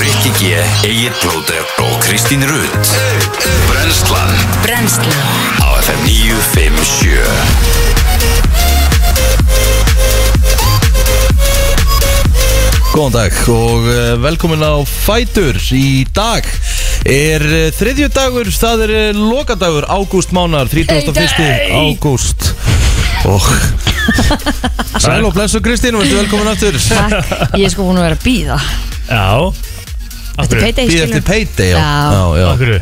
Rikki G, Egil Blóter og Kristín Rutt. Brenslan Brennslan. Á FM 957 Góðan dag og uh, velkomin á Fætur. Í dag er uh, þriðju dagur, það er uh, lokadagur ágúst mánar, 31. ágúst. Og Sæl og blessu Kristín, verður velkomin aftur. Takk, ég er sko búin að vera að býða Já. Eftir payday Býð skilur eftir payday, já, Já. já, já. Akkur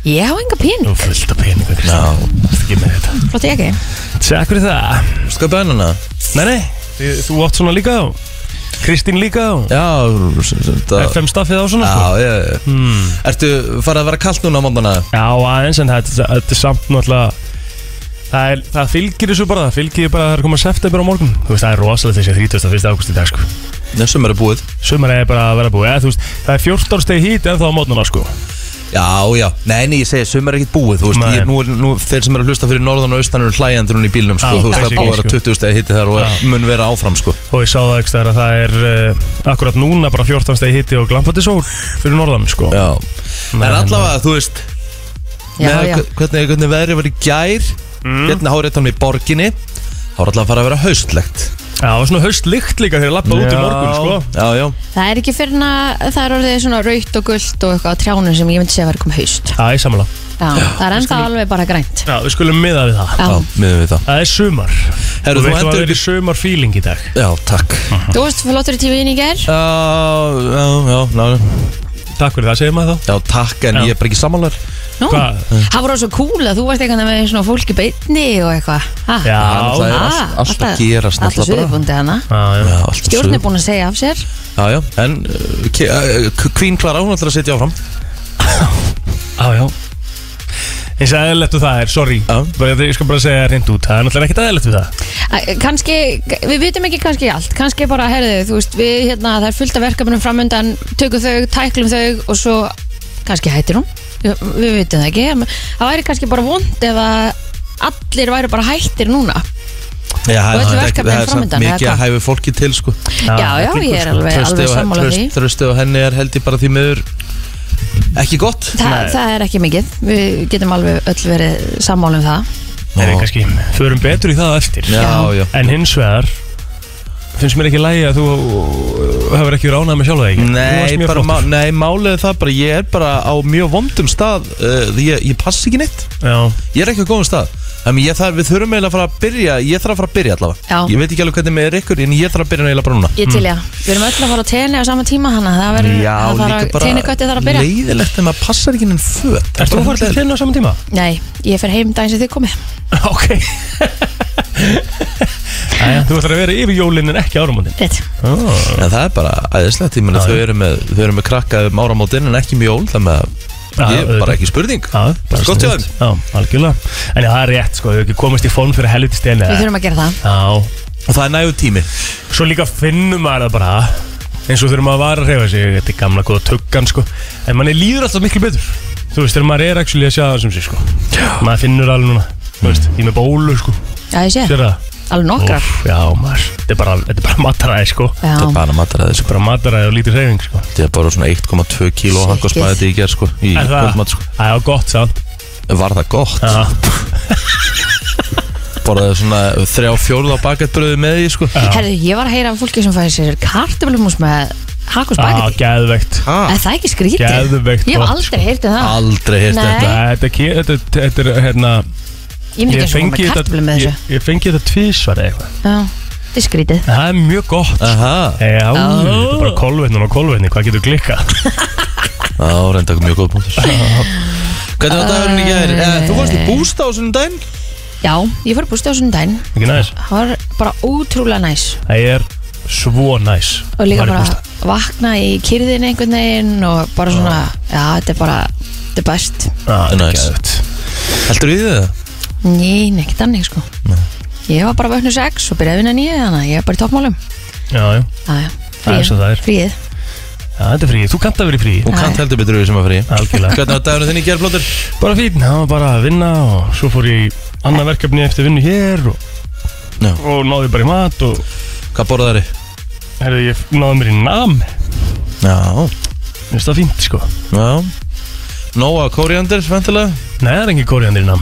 Ég hafa enga pening, Þú fullt af peningu Kristján Það er ekki með þetta? Flott ég ekki. Segð akkur það? Ska bænana Nei, nei. Þið- Þú átt svona líka á Kristín líka á Já, þetta FM staffið á svona sko. Já, ég hmm. Ertu farið að vera kallt núna á móndana? Já, aðeins en þetta þetta er samt náttúrulega Það, er, það fylgir þessu bara, það fylgir bara að það er komað september á morgun. Þú veist, það er rosalega þessi 31. ágúst í dag sko. Þessum er búið. Sumar er bara að vera búið, eða þú veist, það er 14 steg hít en þá á mótnuna sko. Já, já, nei, nei, ég segi, sum er ekkert búið Þú veist, Nei. ég, nú, er- nú, þeir sem eru að hlusta fyrir norðan og austan eru hlæjandur hún í bílnum, sko. Já, Þú veist, það er búið að vera sko. 20 stegi hitti þar og mun vera áfram, sko. Og ég sá það ekki að það er uh, akkurat núna bara 14 steg híti og glampandi sól fyrir norðan sko. Já, en allavega, þú veist Já, með já. hve- hvernig, hvernig veðrið var í gær Mm. Hérna hárið hann í borginni. Það var alltaf að fara að vera haustlegt. Já, og svona haustlykt líka þegar ég lappa út í morgun sko. Já, já, Það er ekki fyrir að það er orðið svona raut og gullt og eitthvað á trjánum sem ég myndi segja að vera komið haust. Já, ég samanlá Já, það er ennþá alveg bara grænt. Já, við skulum miða við það. Já, já, miðum við það. Það er sumar. Herru, Þú þú veit endur að það upp er sumar feeling í dag. Já, takk. Þú varst flottur í tífiðin í ger Já, já, já, ná, Takk fyrir það, segir maður þá já, takk, en Já. ég er bara ekki sammálar Nú, Hvað? það var svo cool að þú varst eitthvað með svona fólki beitni og eitthvað Ha? Já, það er Ah, allt- allt að gerast Alltaf náttúrulega bara. suðubundi hana Já, já Já, allt Stjórn er suður. búin að segja af sér Já, já, en uh, K- uh, Queen Clara, hún ætlar að setja áfram Já, já eins og eðlilegt og það er, sorry. Bara, ég skal bara segja reynd út, það er náttúrulega ekkert eðlilegt við það. Kanski, við vitum ekki kannski allt. Kannski bara, herðu, þú veist, við hérna Það er fullt af verkefnum framöndan Tökum þau, tæklum þau og svo Kannski hættir hún, við, við vitum það ekki. Það væri kannski bara vond ef að Allir væri bara hættir núna. Já, Og er verkefni er eða mikið að hæfi fólki til, sko. Já, já, ég er klíkur, alveg, alveg sammála því. tröst- Trösti og henni er held ég bara því miður Ekki gott? Þa, Nei. Það er ekki mikið. Við getum alveg öll verið sammála um það. Nei, við kannski, förum betur í það á eftir. Já, já. En hins vegar finnst mér ekki lægi að þú hefur ekki verið ánægð með sjálfa þig ekki? Þú Nei, varst mjög bara, flottur. má, nei, málið er það bara Ég er bara á mjög vondum stað uh, ég, ég pass ekki neitt. Já, Ég er ekki á góðum stað Þannig ég þarf, við þurfum eiginlega að fara að byrja Ég þarf að fara að byrja allavega. Já. Ég veit ekki alveg hvernig með ykkur En ég þarf að byrja eiginlega bara núna. Ég til já, við erum öll að fara á tenni á sama tíma að það verður, Já, það þarf líka að, bara þarf að byrja. Leiðilegt en maður passar ekki inn föt. Ertu að fara til þinn á saman tíma? Nei, ég fer heim daginn sem þið komið. Ok. Æja, þú ætlar að vera yfir jólinn en ekki áramótin. Rétt. Oh. En það er bara æðislegt Ég meina þau eru með, þau eru með krakka um áramótin En ekki mjög jól Þannig að ég er bara ekki spurning. Já, bara Gott hjá sniðugt. Já, algjörlega. En já, það er rétt, sko, við hefum ekki komist í form fyrir helviti steni Við þurfum að gera það. Já, Og það er nægur tími. Svo líka finnum maður það bara eins og þegar maður var að reyfa sig þetta er gamla góða tuggan, sko. En manni líður alltaf miklu betur. Þú veist, þegar maður er actually að sjá það sem sé, sko. Maður finnur alveg núna, þú veist, ég er með bólu, sko. Já, ég sé, sér það? Alveg nokkrar? Úff, já, maður, þetta er bara, þetta er bara mataræði, sko. Já, Það er bara mataræði sko. bara mataræði og lítið reyfing, sko. Þetta er bara svona 1,2 kíló Shit. Hangospaði í gerð sko Í Er það? kvöldmat sko. Það er gott, sant? Var það gott? Já, Borðaði svona þrjá fjórða bagettbröði með því sko. Herðu, ég var að heyra af fólki sem fæði sér kartöflumús með hakk og já, spagetti geðveikt. Er það ekki skrítið? Geðveikt Ég hef gott, aldrei heyrt um það. Aldrei heyrst Nei. þetta. Þetta er, ke- þetta, er- þetta er, hérna Ég myndi ekki að svona með kartöflum með ég, þessu ég fengi þetta tvísvar eða eitthvað Já, þetta er skrítið En Það er mjög gott Aha Já, þetta er bara kolvetnun og kolvetni, hvað getur klikkað? Já, reynda mjög góð punktur Hvernig var dagurinn í gær? Eh, þú varst í bústa á svona daginn? Já, ég fór að bústa á svona daginn Ekki næs? Það var bara ótrúlega næs Það er svo næs Og líka Var í bara bústað. vakna í kyrðin einhvern veginn Og bara svona, já, þetta er bara Þetta er best Já, er Næs. geðveikt. Heldur við það? Ný, ekki þannig sko. Ég var bara vöknu sex og byrjaði að vinna nýja Þannig að ég er bara í toppmálum. Já, já, Já, já, Það er svo það er. Fríið. Já, þetta er frí Þú kannt að vera í frí Hún kann heldur betur við sem að frí Algjörlega. Hvernig var dagurinn þinn í gær, Plóter? Bara fín, það var bara að vinna og svo fór ég í annað verkefni eftir vinnu hér og, Já. og náði bara í mat og Hvað borðaði þið? Herðu, ég náði mér í nam. Já, Mér finnst það fínt, sko. Já Nóa kóriandir, ventilega Nei, það er engin kóriandir í nam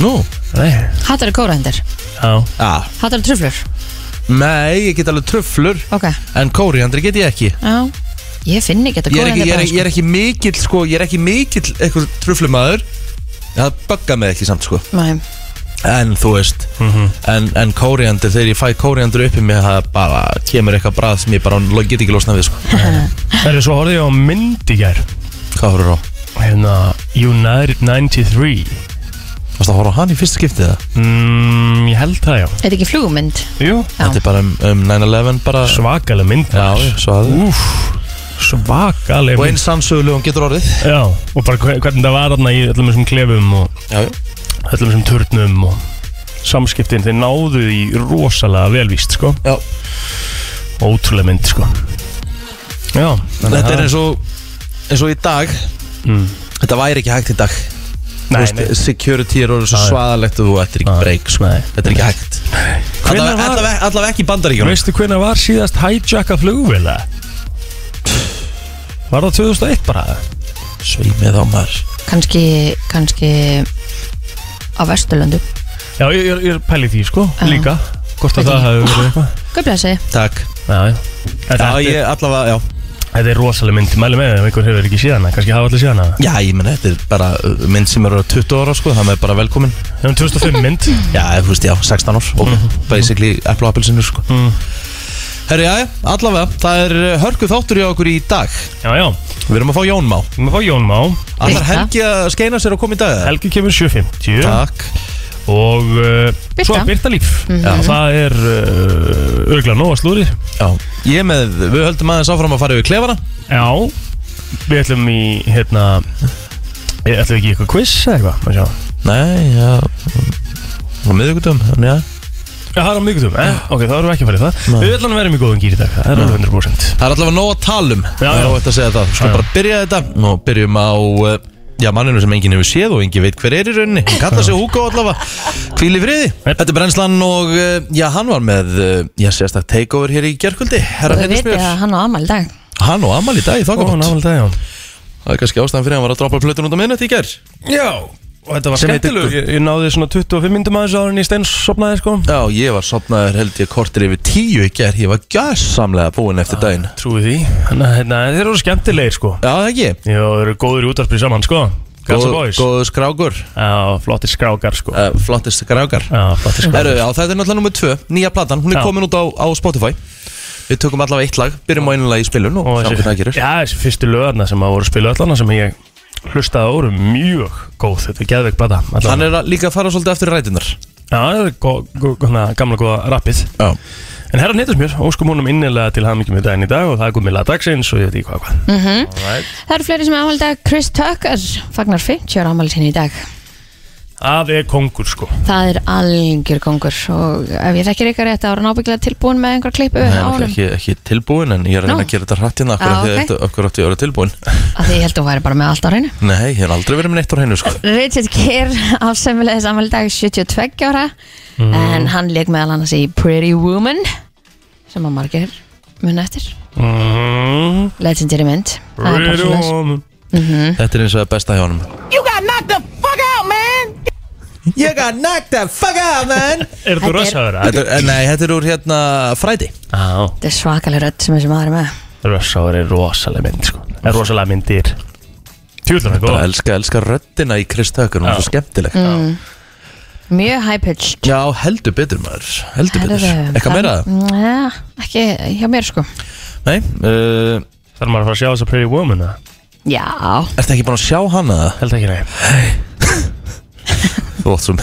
Nú? Nei, Hattar er kórahendir já. Já, Hattar er truflur? Nei, ég get alveg trufflur Ok, En kóriandir get ég ekki. Já. Ég finn ekki þetta Ég er ekki, ég er, kórahendir ég er ekki mikill, sko Ég er ekki mikill eitthvað trufflumæður Það bugga mig ekki samt, sko. Nei, En þú veist En, en kóriandir, þegar ég fæ kóriandir upp í mig Það bara kemur eitthvað brað sem ég bara get ekki losna við, sko. Herðu, svo horfði ég á mynd í gær? Hvað horfður á? Hérna, United 93 Varst að horfa á hann í fyrsta skiptið það? mm, Ég held það, já. Þetta er ekki flugmynd? Jú, Já. Þetta er bara um, um 9-11 bara svakaleg mynd Já, svo að Úf, svakaleg Og mynd. eins sannsögulegum getur orðið. Já, og bara hve- hvernig það var þarna í öllum þessum klefum og Já, öllum þessum turnum og samskiptin, þeir náðu því rosalega velvíst, sko. Já. Ótrúlega mynd, sko. Já, þannig Þetta að- er eins og eins og í dag mm. Þetta væri ekki hægt í dag. Nei, veist, nei, Security er orðið svo svaðalegt og þú ættir ekki breyk sko. nei. Þetta er ekki hægt. Allavega allavega ekki í bandaríkjunum. Veistu hvernig var síðast hijacka flugvila? Var það 2001 bara? Sveimið á maður. Kanski, kannski Á Vesturlöndu Já, ég, ég, ég pæli því sko, Já. líka. Hvort að það hefur verið eitthvað. Guð blessi Takk. Já, já. Þetta, Já, ég allavega, já þetta er rosalega mynd, mæli með ef einhver hefur ekki síðan hana, kannski hafa allir síðan hana. Já, ég menn, þetta er bara uh, mynd sem er orðið 20 ára sko, það með bara velkomin. Það er 2005 mynd. Já, þú veist, já, 16 ár og basically eplu og appelsinu sko. Mm. Herri, já, allavega, það er uh, hörku þáttur í okkur í dag. Já, já, Við erum að fá Jón Má. Við erum að fá Jón Má. Allar. Helgi að skeina sér að koma í dag eða? Helgi kemur 7.50 Takk Og uh, svo er Birta Líf. Já, það er uh, örgulega nóga slúri Já, ég með, við höldum aðeins áfram að fara yfir klefana. Já, við ætlum í, hérna Ég ætlum ekki í eitthvað quiz eða eitthvað, maður sjá. Nei, já. Á miðvíkutum, þannig að. Já, það er á miðgutum, eh? ok, þá erum við ekki að fara í það. Nei. Við ætlum að vera í góðum gýr í dag, það er alveg 100% Það er allavega nóg að tala um. Já, Það er já. óvægt að segja það. Sko Já, já. bara byrja þetta. Og byrjum á uh, Já, manninu sem enginn hefur séð og enginn veit hver er í rauninni. Hann kallar sig Hugo allavega. Hvíl í friði. Þetta er brennslan og uh, já, hann var með uh, Já, sérstak takeover hér í gerkvöldi Herra Og þau viti Heiðismjör að hann á amal í dag. Hann og Amal í dag í Ó, þokkabót nável það, já. Það er kannski ástæðan fyrir að hann var að droppa plötun út á minnett í ger Já, og þetta var skemmtilegur. ég, ég náði svona 25 myndum aðeins ára en ég steins sopnaði, sko. Já, ég var sopnaður held ég kortir yfir tíu í ger Ég var gjössamlega búinn eftir daginn. Trúi því, þannig að hérna, þeir eru skemmtilegir, sko. Já, það ekki? Já, þeir eru góður í útarspil saman, sko. Guns N' Boys Góðu skrákur. Já, flottir skrákar, sko. Uh, Flottist skrákar. Já, flottir skrákar. Herru, já, þetta er náttúrulega nummið tvö, nýja platan, hún er Já. komin út á, á Spotify. Við tökum allavega eitt lag, byrjum á einu lag í spilun og, Og sjáum hvernig það gerir já, þessi fyrstu lögarna sem að voru spilu öllana sem ég hlustaði á voru mjög góð Þetta er geðveik blata. Hann er að líka að fara svolítið eftir rætunar Já, það er gó- gó- gó- gamla góða rappið Já En herran hitast mér, óskum húnum innilega til hamingjum í daginn í dag og það er komið lag dagsins og ég veit ekki hvað hvað Mhm. Alright. Það eru fleiri sem er amal í dag Chris Tucker fagnar 50 ára amal sinni í dag Það er kongur sko Það er algjör kongur og ef ég þekkir ykkar rétt þá er hann ábyggilega tilbúin með einhver klippu Nei, er honum ekki, ekki tilbúin en ég er að reyna að gera þetta hratt hérna Akkur Já, okay. ok. okay. átti ég að vera tilbúin að því ég held að hún væri bara með allt á reynu Nei, ég hef aldrei verið með neitt á hreinu sko. Richard Gere á í dag 72 ára en hann leik meðal annars í Pretty Woman sem að margir mun eftir mm, legendary mynd Það er bara Pretty svoleiðis. woman Þetta er eins og það besta hjá honum You got knocked the! You got knocked the fuck out man. Er Þetta þú rössaður? þetta, er- Nei, þetta er úr hérna Frædi Já, Þetta er svakalega rödd sem þessi maður er með. Rössaður er rosalega mynd sko. Er rosalega myndir. Tjúðlar er Bara góð. Elska, elska röddina í Chris Tucker Hún er svo skemmtileg. Mm. Mjög high-pitched. Já, heldur betur maður. Heldur betur. Herðu, Eitthvað meira? Ja, ekki hjá mér sko. Nei, uh, Þarf maður að fara að sjá þessa Pretty Woman eða? Já, ertu ekki búin að sjá hana? Held ekki nei Þú átt svo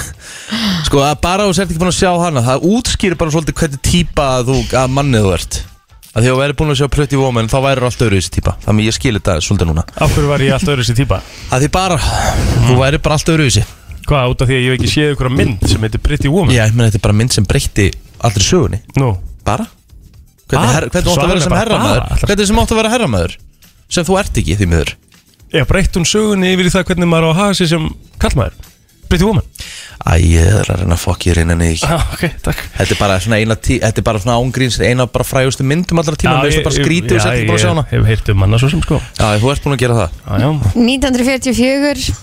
Sko, að bara þú sért ekki búin að sjá hana Það útskýrir bara svolítið hvernig típa þú, að mannið þú ert að Því að þú væri búin að sjá Pretty Woman Þá væri allt öðru þessi típa Þannig ég skilir þetta svolítið núna Af hverju var ég allt öðru sér típa? að Því bara, þú væri bara allt öðru þessi Hvað, út af því að ég hef ekki séð ykkur mynd sem heitir Pretty Woman? Já, ég meina þetta er bara mynd sem breytti allri sögunni Nú, Bara? Hvernig, her, hvernig átt að vera er sem bara herramæður? bara. Hvernig sem átt að vera herramæður? Sem þú ert ekki því miður ég breytt hún sögunni yfir í það hvernig maður á að hafa sér sem kallmaður Pretty Woman. Æ, ég er að reyna að fokk ég reyna niður. Ah, Ok, takk. Þetta er bara svona eina tí, Þetta er bara svona ángríns Eina bara frægustu myndum allra tíma. Finnst það bara skrítið og setja bara að sjá hana. Ég hef heyrt um hana svo sem sko. Já, þú ert búin að gera það. Já, já. 1944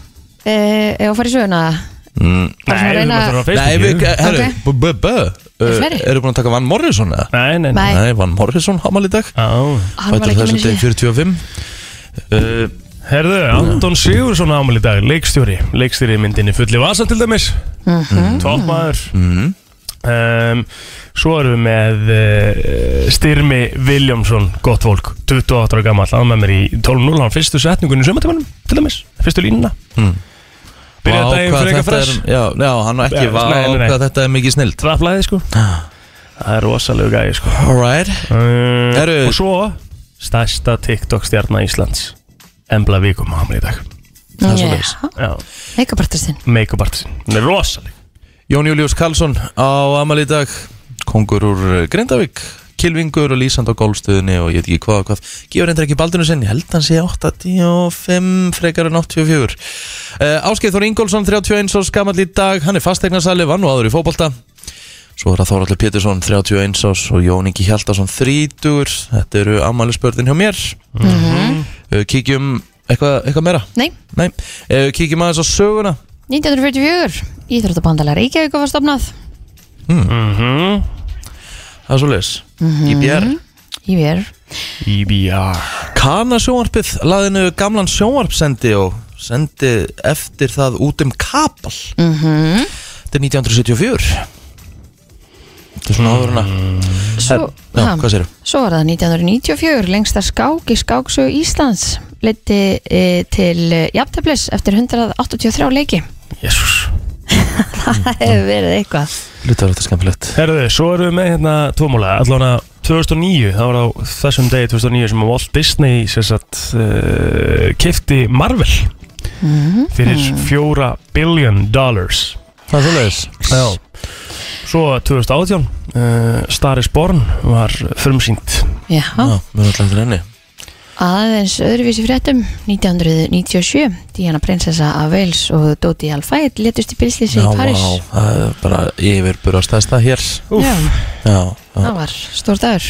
eh, Ef að fara í söguna? Mm. Bara svona Nei, reyna- við erum á Nei, við, Facebook herru, Ok. bö, bö Er uh, fleiri? Eru búin að taka Van Morrison eða? Nei, nei, nei. Nei. Van Morrison hamal í dag. Já. Hann var Fæddur ekki þessum minni degi sér 45 uh, Herðu, Anton Sigursson ámæli í dag, leikstjóri. Leikstjóri í myndinni Fulli Vasa til dæmis. Mm -hmm. Tólmaður mm. um, Svo erum við með uh, Styrmi Viljámsson Gott fólk, 28 ára gammal Hann með mér í 12.0 Hann fyrstu setningunni í sömatímanum Til dæmis, fyrstu línuna. Mm. Byrjaði daginn fyrir eitthvað fress er- Já, já, hann er ekki Já, Vá, nei, nei, nei. hvað þetta er mikið snilt. Traflaði sko. Það er rosalegu gæði sko. Alright Eru- Og svo Stærsta TikTok stjarnar Íslands Embla Víkum á hann í dag. Það er svoleiðis. Já, Meikapartistinn make-up artist Hún er rosaleg. Jón Július Karlsson á amal í dag. Kongur úr eh, Grindavík. Kilvingur og lýsand á gólstöðinni og ég veit ekki hvað og hvað. Gefur endur ekki baldinu sinn, ég held hann sé 85 frekar en 84 uh, Áskeið Þór Ingólfsson 31 og skamall í dag, hann er fastegnarsali vann og aður í fótbolta Svo er það Þóraldur Pétursson 31 ás og Jón Ingi Hjaldarsson 30 Þetta eru ammælisbörðin hjá mér. Uh, Kíkjum eitthvað, eitthvað meira? Nei, Nei, uh, kíkjum aðeins á söguna. 1944 Íþróttabandalega Reykjavík var stopnað Mhm. Það er svo leis IBR Í mér EBR Kana sjónvarpið laðinu gamlan sjónvarpsendi og sendi eftir það út um kapal. Mhm. Þetta er 1974 Þetta er svona áður en að Svo, Já, ha, hvað séru? svo var það 1994 Lengsta skák í skáksögu Íslands Leiti e, til e, jafnteflis eftir 183 leiki. Jésús Það hefur verið eitthvað. Lutar þetta skemmtilegt. Herðu, svo erum við með hérna tómúla Allána 2009, það var á þessum degi 2009 sem að Walt Disney sem sagt, uh, kifti Marvel fyrir fjóra billion dollars. Það er svo leis Já Svo 2018 uh, Star is Born var frumsýnt. Já, Já, við erum alltaf til henni. Aðeins öðruvísi fréttum 1997 Diana prinsessa af Wales og Dodi Al-Fayed letust í bilslýsi Já, í Paris vá, það er bara stæðsta hér. Já, Já, já, það var stór dagur.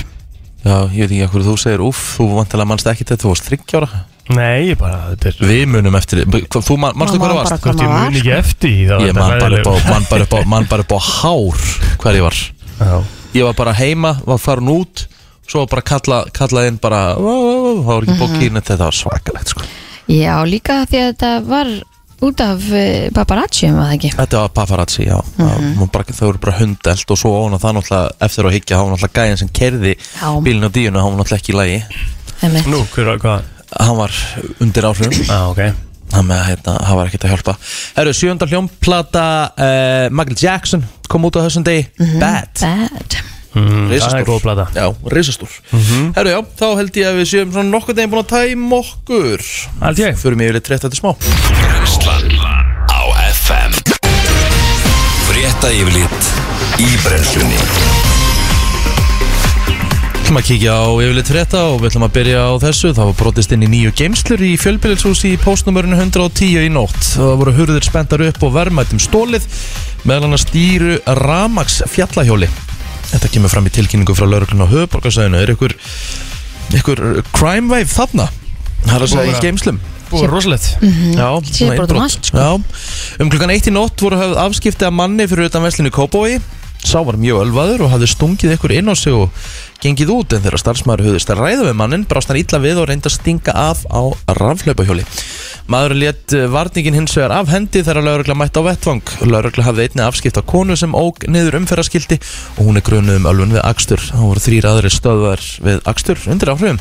Já, ég veit ekki hvað þú segir Úff, þú vantilega mannst ekki þetta, þú varst þryggjára Nei, ég bara, þetta er Við munum eftir, hvað- þú man- manstu Man hvað það man varst? Hvort ég mun var, ekki sko. eftir því, þá er Ég þetta man bara, upp á, hræðilegt. man, bara upp á, man bara upp á hár hver ég var Já. Ég var bara heima, var farin út Svo var bara kalla, kallað inn bara "Vá, vá, vá", Það var ekki bókin Þetta var svakalegt sko Já, líka því að þetta var út af uh, paparazzi, um það ekki Þetta var paparazzi, já mm -hmm. bara, Það voru bara hundelt og svo án og það náttúrulega Eftir að higgja, hann var náttúrulega gæðin sem kerði Já. Bílinn á díunu, hann var náttúrulega ekki í lagi Einmitt. Nú, hver var, hvað? Hann var undir áhrifum. Ah, ok. Það með að hérna, það var ekkert að hjálpa. Herru, sjönda hljómplata uh, Michael Jackson kom út á þessum degi. Bad. Bad. Mm, Það Risastór. er góð plata. Já, risastór. Herru, já, þá held ég að við séum svona nokkuð deginn búin að tæma okkur. Allt ég. Förum yfir litt rétt þetta smá. Brennslan á FM Frétta yfirlit í brennslunni ætlum að kíkja á yfirleitt frétta og við ætlum að byrja á þessu. Það var brotist inn í nýju geimslur í fjölbýlishúsi í postnumörinu 110 í nótt. Það voru hurðir spenntar upp og verðmættum stólið meðal hann að stýru Ramax fjallahjóli Þetta kemur fram í tilkynningu frá lauruglun á höfuborgarsæðinu Er ykkur, ykkur crime wave þarna? Það er að segja í geimslum Búið rosalegt. Já, Sér svona bara út um sko. Já, um klukkan eitt í nótt voru höfð afskipti af manni fyrir utan veslinu Kópói Sá var mjög ölvaður og hafði stungið ykkur inn á sig og gengið út en þegar starfsmæður höfðist að ræða við mannin brást hann illa við og reyndi að stinga af á rafhlaupahjóli. Maðurinn létt varningin hins vegar af hendi þegar laurugla mætti á vettvang. Laurugla hafði einni afskipt af konu sem óg niður umferðaskildi og hún er grunuð um ölvun við akstur. Það voru þrýr aðri stöðvar við akstur undir áhrifum.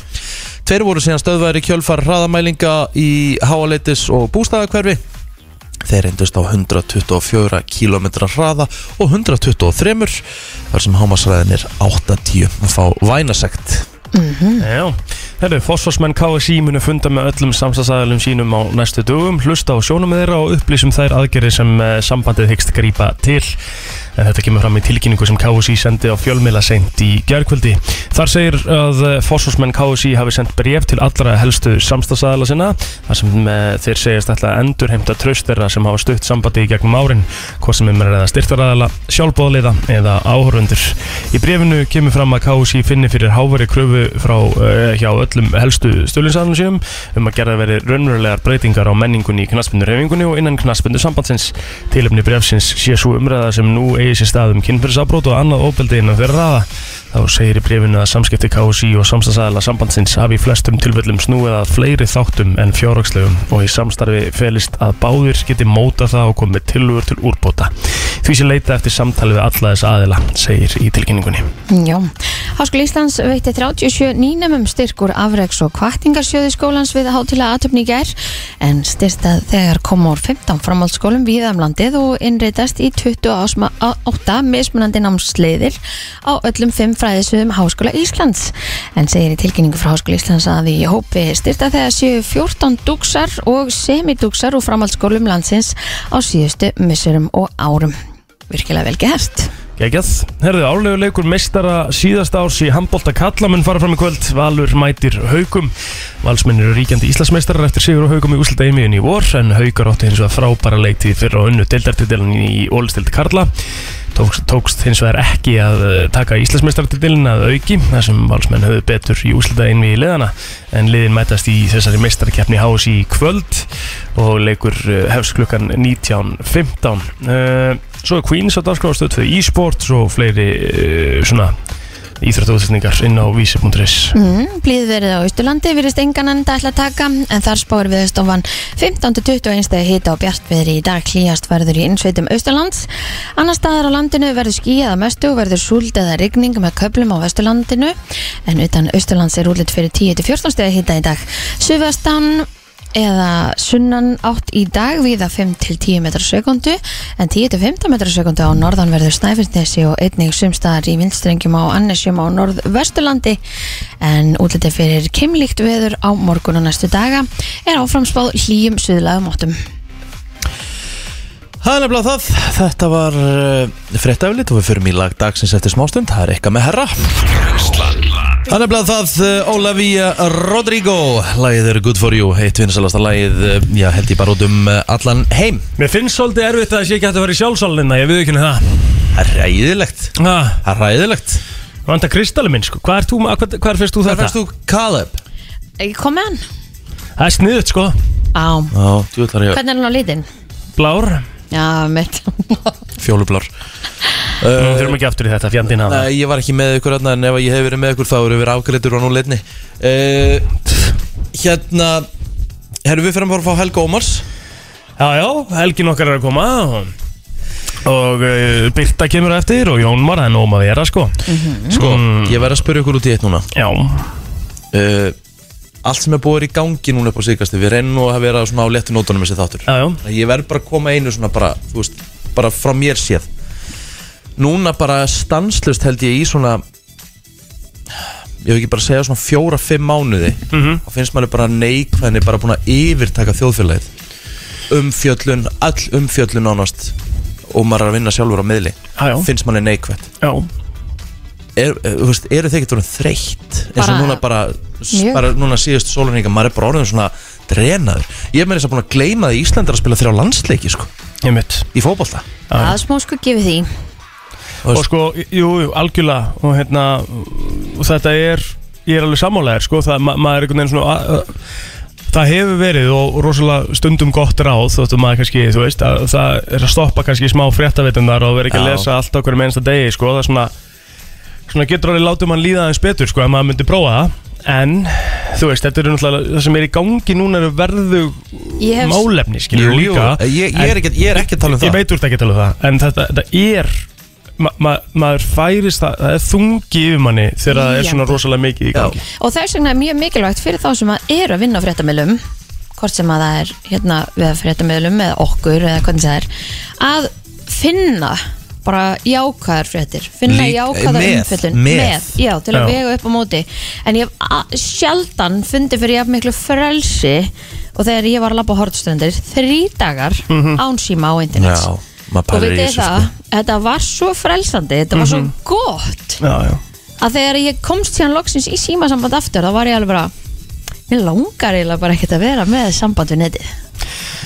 Tveir voru síðan stöðvar í kjölfar hraðamælinga í háaleitis og bústæðakverfi. Þeir reyndust á 124 km hraða og 123 þar sem hámasræðin er 80 að fá vænasekt. Já, herru, fósforsmenn KSI munu funda með öllum samstagsæðalum sínum á næstu dögum, hlusta á sjónum þeirra og upplýsum þær aðgerið sem eh, sambandið hyggst grípa til. en þetta kemur fram í tilkynningu sem KSI sendi á fjölmiðla seint í gerðkvöldi. Þar segir að fórsvarsmenn KSI hafi sendt bref til allra helstu samstagsæðala sinna þar sem eh, þeir segjast ætla að endur heimta traust þeirra sem hafa stutt sambandi í gegnum árin, hvort sem um er eða styrtaræðala, sjálfbóðaliða eða áhörundur. Í brefinu kemur fram að KSI finni fyrir háveri kröfu frá uh, öllum helstu stölunsæðalum sínum um að gera veri raunverulegar breytingar á menningunni í knaspindu reyfingunni og innan knaspindu sambandsins. Tilefni brefsins sé svo umræða sem nú eigi sér stað um kynfyrirsafbrót og annað óbeldi innan þeirra raða. Þá segir í brefinu að samskipti KSI og samstagsæðala sambandsins hafi flestum tilfellum snúið að fleiri þáttum en fjárhagslegum og í samstarfi felist að báðir geti móta það og komið tilugur til úrbóta. Því sé leita eftir samtali við alla þess aðila, segir í tilkynningunni. Já, Háskóli Íslands veitti 37 nýnumum styrkur afreiks og kvartingarsjöði skólans við hátilega aðtöfni gær en styrstað þegar kom úr 15 framhaldsskólum við um landið og innreitast í 28 mismunandi námsleiðir á öllum 5 fræðisviðum Háskóla Íslands. En segir í tilkynningu frá Háskóla Íslands að í hópi styrta þegar séu 14 dúksar og semidúksar úr framhaldsskólum landsins á síðustu missurum og árum. Virkilega vel gert Gekkjað, herðu álegu leikur meistara síðast árs í handbólta kallamun fara fram í kvöld, Valur mætir haugum Valsmenn eru ríkjandi Íslandsmeistarar eftir sigur og haugum í úslita einmiðin í vor en haugar átti hins vegar frábæra leiktíð fyrir á unnu deildartildilin í ólistildi Karla. Tókst, tókst hins vegar ekki að eh, taka Íslandsmeistartildilin að auki þar sem valsmenn höfðu betur í úslita einmiði í leðana en liðin mætast í þessari meistarkeppni hás í kvöld og leikur eh, hefst klukkan 19.15 uh, Svo er Queens á dagskráðstöð fyrir e-sport og fleiri uh, svona íþrættuðsendingar inn á vísi.is Mm, Blíðverið á Austurlandi virðist engan enda ætla að taka en þar spáir viðstofan 15-21 stegi hita og bjartviðri í dag. Klíast verður í innsveitum Austurlands. Annar staðar á landinu verður skíjað að mestu og verður súld eða rigning með köplum á Vesturlandinu. En utan Austurlands er útlitt fyrir 10-14 stegi hita í dag. Suðvestan eða sunnan átt í dag viða 5-10 metrar sekundu en 10-15 metrar sekundu á norðanverður Snæfellsnesi og einnig sumstaðar í vindstrengjum á Annesjum á norðvesturlandi. En útlitið fyrir kemlíkt veður á morgun og næstu daga er áframspáð hlýjum suðlægum áttum. Það er nefnilega það, þetta var uh, fréttaflit og við förum í lag dagsins eftir smástund, það er eitthvað með herra Það er nefnilega það, Ólafía Rodrigo, lagið er Good For You, heitt vinsalasta lagið, uh, já held ég bara út um uh, allan heim. Mér finnst svolítið erfitt að það sé ekki hægt að vera í sjálfsálinna, ég við ekki henni það. Það er ræðilegt, ah, það er ræðilegt Vanda kristalli minn, sko, hvað er, þú, hvað, hvað fyrst þú Hvað þetta? fannst þú Caleb? Ekki kom með hann? Það er sniðut, sko, Á, Já, djúðlar ég hvernig er hann á litin? blár Já, mitt fjólublar Nú þurfum ekki aftur í þetta, fjandinn hafa Nei, ég var ekki með ykkur öðna en ef ég hef verið með ykkur þá eru við afgreitur og nú leitni uh, Hérna Herru við fyrir að fara að fá Helga Ómars. Já, já, helgin okkar er að koma. Og, uh, Birta kemur á eftir og Jón Mar, það er nóg um að vera, sko. Sko, Mm. ég verð að spyrja ykkur út í eitt núna. Já, uh, Allt sem er búið í gangi núna upp á síðkasti Við reynum nú að vera svona á léttu nótunum þessi þáttur. Já, já, Ég verð bara að koma einu svona bara, þú veist, bara frá mér séð. Núna bara stanslust held ég í svona Ég hef ekki bara segja svona fjóra, fimm mánuði Mhm. Og finnst manni bara neikvæðni bara búin að yfirtaka þjóðfélagið. Umfjöllun, all umfjöllun ánast Og maður er að vinna sjálfur á miðli já, Finnst manni neikvæð já. Er, eh, þú veist, Eru þið ekkert þreytt? Eins og Bara- núna bara, Mjög. bara núna síðust sólarninga Maður er bara orðin svona drenaður. Ég er með þess að búin að gleyma því Ísland er að spila þrjá landsleiki sko. Ég mitt í fótbolta. Það er smá sko gefið því. Og sko, jú, jú, algjörlega. Og hérna, og þetta er Ég er alveg sammálaðir, sko. Það, ma maður er einhvern veginn svona að, að, Það hefur verið og rosalega stundum gott ráð Þóttu maður kannski, þú veist að, Það er að stoppa kannski smá fréttaveitundar Og vera ekki að Já. lesa allt okkur með einsta degi, sko. Það er svona, svona getur alveg látið mann líða aðeins betur, sko Ef maður myndi prófa það En, þú veist, þetta er náttúrulega Það sem er í gangi núna eru verðu Ég hef- Málefni, skilur líka ég, ég, er ekki, ég er ekki að tala um Ég það veit úr þetta ekki að tala um það En þetta, þetta er ma ma maður færist það, það er þungi yfir manni þegar það er svona Ýjandi. rosalega mikið í Já. gangi og þess vegna er mjög mikilvægt fyrir þá sem að eru að vinna á fréttamilum hvort sem að það er hérna við fréttamilum eða okkur eða hvernig það er að finna bara jákvæðar fréttir finna Lík- jákvæðar með, umfyllun með. já, til að Já. vega upp á móti en ég hef a- sjaldan fundið fyrir jafn miklu frelsi og þegar ég var að labba á hortstrendir þrý dagar án síma á internet Já. maður Og pælir í þið þessu það, sko. þetta var svo frelsandi Þetta var svo gott Já, já Að þegar ég komst síðan loksins í símasamband aftur þá var ég alveg bara Mér langar eiginlega bara ekkert að vera með samband við netið.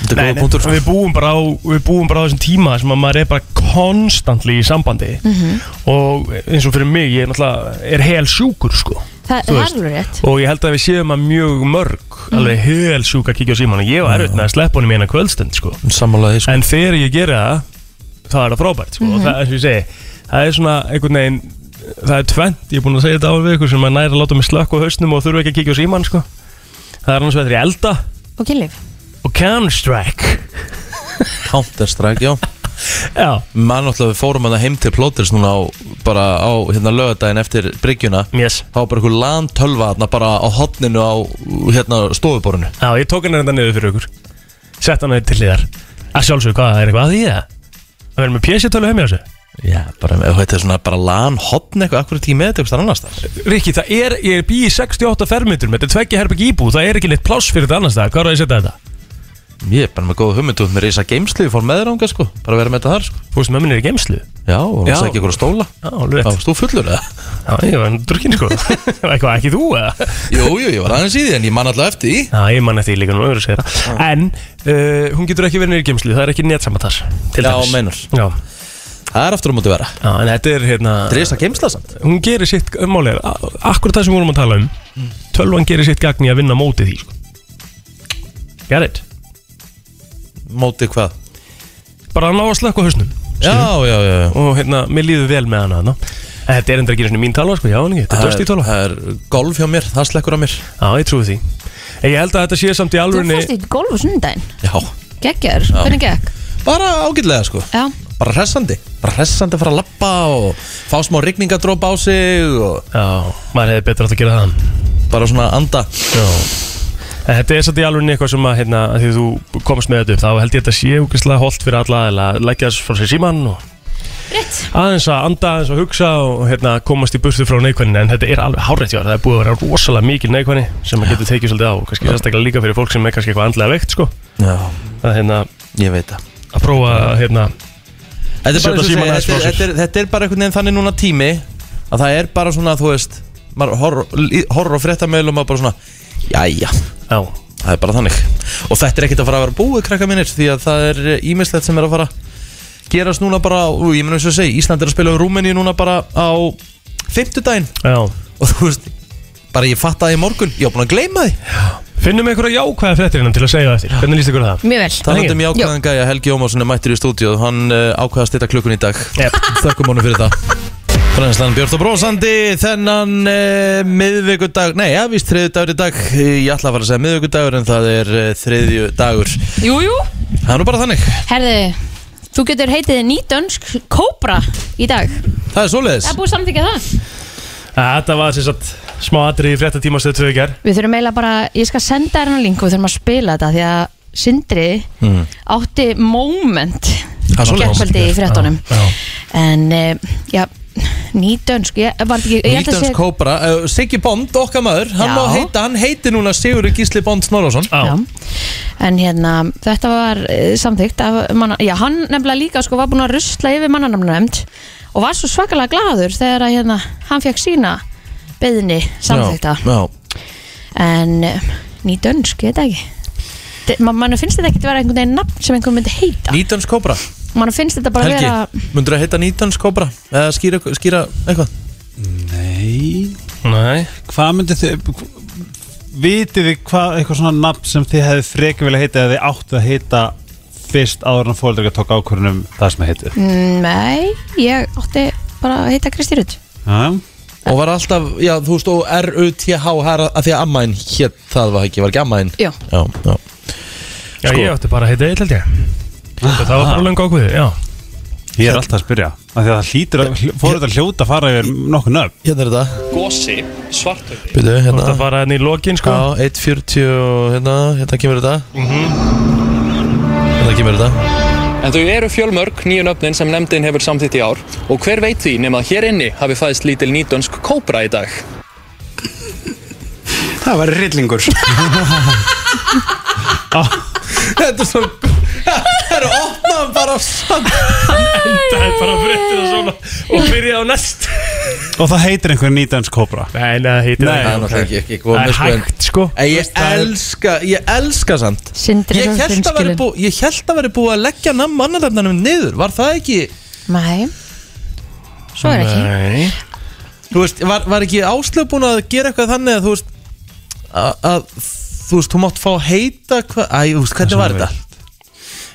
Þetta er Nei, góða punktur. Við búum bara á við búum bara á þessum tíma sem að maður er bara konstantli í sambandi. Mhm. og eins og fyrir mig ég er náttúrulega er hel sjúkur sko. Það Þú það er veist. alveg rétt. Og ég held að við séum að mjög mörg alveg hel sjúk að kíkja á síman og ég var erfitt með að sleppa honum í eina kvöldstund sko. Sammálaði sko. en þegar ég gera það það er það frábært sko. og það er sem ég segi það er svona einhvern veginn það er tvent, ég er búin að segja þetta á við ykkur sem að næra að láta mig slökk á hausnum og þurfa ekki að kíkja á síman sko. Það er annars vegar í elda. Og kynlíf. Og Counter-Strike. Counter-Strike, já. Já, Maður náttúrulega við fórum að heim til plóters núna á, bara á hérna lögadaginn eftir bryggjuna. Yes. Það var bara einhver LAN tölva þarna bara á hotninu á hérna stofuborinu Já, ég tók henni þetta niður fyrir ykkur. Sett hann til hliðar. Að sjálfsög, hvað er eitthvað að því það? Að vera með PC-tölu heim í þessu Já, bara, þetta er svona bara LAN hotn eitthvað, akkur tímið þetta eitthvað annars þar Rikki, það er, ég er bí í 68 fermetrum Þetta er tveggja herbygg íbú, það er ekki neitt pláss fyrir þetta annars það Hvað er að ég setja þetta? Ég er bara með góða hugmyndu með reysa geimslu, ég fór með þér ánga sko, bara vera með þetta þar sko. Veist, með minni er í geimslu Já, og það ekki ykkur að stóla. Já, alveg rétt. Varst þú fullur eða? Já, ég var drukkin sko. Eitthvað, ekki þú eða? Jú, jú, ég var aðeins í því en ég man alltaf eftir því. Já, ég man eftir því líka nú öðru að segja það. En, uh, hún getur ekki verið niður í geimslu Það er ekki netsammatar Til Já, dæmis. meinar. Já, Það er aftur á móti vera já, en þetta er hérna Reysa geimsla samt. Hún gerir sitt, er Akkurat það sem við vorum að tala um. Tölvan gerir sitt gagn í að vinna móti því sko. Get it? Móti hvað? bara að ná að slökka á hausnum Já, já, já, já. Og hérna, mér líður vel með hana en þetta er enda ekki einu sinni mín talva sko, já, en ekki, þetta er döst í talva Það er golf hjá mér, það slekkur á mér. Já, ég trúi því. En ég held að þetta sé samt í Þú alvörinni fórst í golf á sunnudaginn? Já, Gekkjar, hvernig gekk? bara ágætlega sko. Já, Bara hressandi Bara hressandi að fara að lappa og fá smá rigningadróp á sig og já, maður hefði betur átt að gera það. Bara svona anda. Já. En þetta er samt í alveg eitthvað sem að, hérna, að því þú komast með þetta upp, þá held ég að þetta sé úkvæslega holdt fyrir alla eða leggja þess frá sér síman og rétt. aðeins að anda, aðeins að hugsa og hérna, komast í burtu frá neikvæðinu en þetta er alveg hárætt þér, það er búið að vera rosalega mikil neikvæðni sem maður getur tekið svolítið á og kannski sérstaklega líka fyrir fólk sem er kannski eitthvað andlega veikt sko. Já, að, hérna, ég veit það. að prófa hérna, Þetta er, bara, og segja, þetta, er, þetta, er, þetta er bara einhvern veginn þannig núna tími að það er bara svona, þú veist horf á fréttameilum og bara svona Jæja, já, það er bara þannig. Og þetta er ekkert að fara að vera búið krakka minnir því að það er ímislegt sem er að fara að gerast núna bara, ú, ég menn eins og segi Ísland er að spila á Rúmeni núna bara á fimmtudaginn. Já. Og þú veist, bara ég fattaði í morgun. Ég var búin að gleyma því. Finnum einhverja jákvæða fréttir innan til að segja það eftir. Hvernig líst ykkur á það? Mjög vel. Talandi um jákvæðan gæja, Helgi Ómarsson er mættur í stúdíu hann uh, ákveða að stilla klukkun í dag. Yep. Þökkum honum fyrir það. Franslan Björn og Brósandi þennan uh, miðvikudag, nei, ja, víst þriðju dagur í dag. Ég ætla að fara að segja miðvikudagur en það er uh, þriðju dagur Jú, jú. Það er nú bara þannig, Herði, þú getur heitið nýtönsk Kóbra í dag. Það er svoleiðis. Það er búið samþykja það. Þetta var sem sagt smá atrið í fréttatíma stöð tvö ger Við þurfum eiginlega bara, ég skal senda þér hann link og við þurfum að spila þetta því að Sindri Mm. átti moment er svoleiðis. Gerkvöldi í fréttunum Já, já. En, uh, já, nýtönsk Ég var ekki, ég held að Nýtans sé Kóbra, uh, Siggi Bond, okkar maður hann Já. má heita, hann heiti núna Sigurður Gísli Bond Snorrason Já. En hérna þetta var uh, samþykkt af manna, já, hann nefnilega líka sko var búin að rusla yfir mannanamnæmt og var svo svakalega gladur þegar að hérna hann fekk sína beðni já. en uh, nýtönsk, ég veit það ekki. Mann finnst þetta ekki að vera einhvern veginn nafn sem einhvern myndi heita. Nýtans Kóbra, mann finnst þetta bara Helgi vera myndur að heita Nýtans Kóbra eða skýra, skýra eitthvað? Nei. Nei. Hvað myndið þið Vitið þið hvað eitthvað svona nafn sem þið hefði frekar vilja heita eða þið áttu að heita fyrst áður en fóldrega tók ákvörðunum það sem það heitið? Mm, nei, ég átti bara að heita Kristi Rutt Já, Og var alltaf, já, þú veist, og R-U-T-H að því að ammaðin hétt það var ekki, var ekki ammaðin Já. Já, já. Já, Sko. ég átti bara að heita eitt held ég. Það var bara lengi ákveðið, já. Ég er alltaf að spyrja af því að það hlýtur að fóru þetta hljóta að fara yfir nokkuð nöfn? Hérna er þetta. Gosi, svartöfli Byrju, Þú hérna ætti að fara hérna í lokin sko. Já, 1.40 og hérna, hérna kemur þetta. Hérna kemur þetta En þau eru fjölmörg nýju nöfnin sem nefndin hefur samþýtt í ár. Og hver veit því nema að hér inni hafi fæðist lítil nýtönsk kóbra í dag? Það var rillingur Þetta er svo Það eru opna endaðan bara samt Það er bara fréttina svona. Og byrja á næst Og það heitir einhver nýdans kobra. Nei, nei, það heitir Nei, Það er það náttúrulega ekki, ekki Það komið er sko en- hægt sko. En ég elska, ég elska samt. Sindri Ég svo held að veri hreinskilinn. búið, ég held að veri búið að leggja namn mannarefnanum niður. Var það ekki, Nei. Svo er ekki. Nei. Þú veist, var, var ekki áslöf búin að gera eitthvað þannig að þú veist að, að þú veist, þú mátt fá heita hvað, æ, þú veist, hvernig var þetta?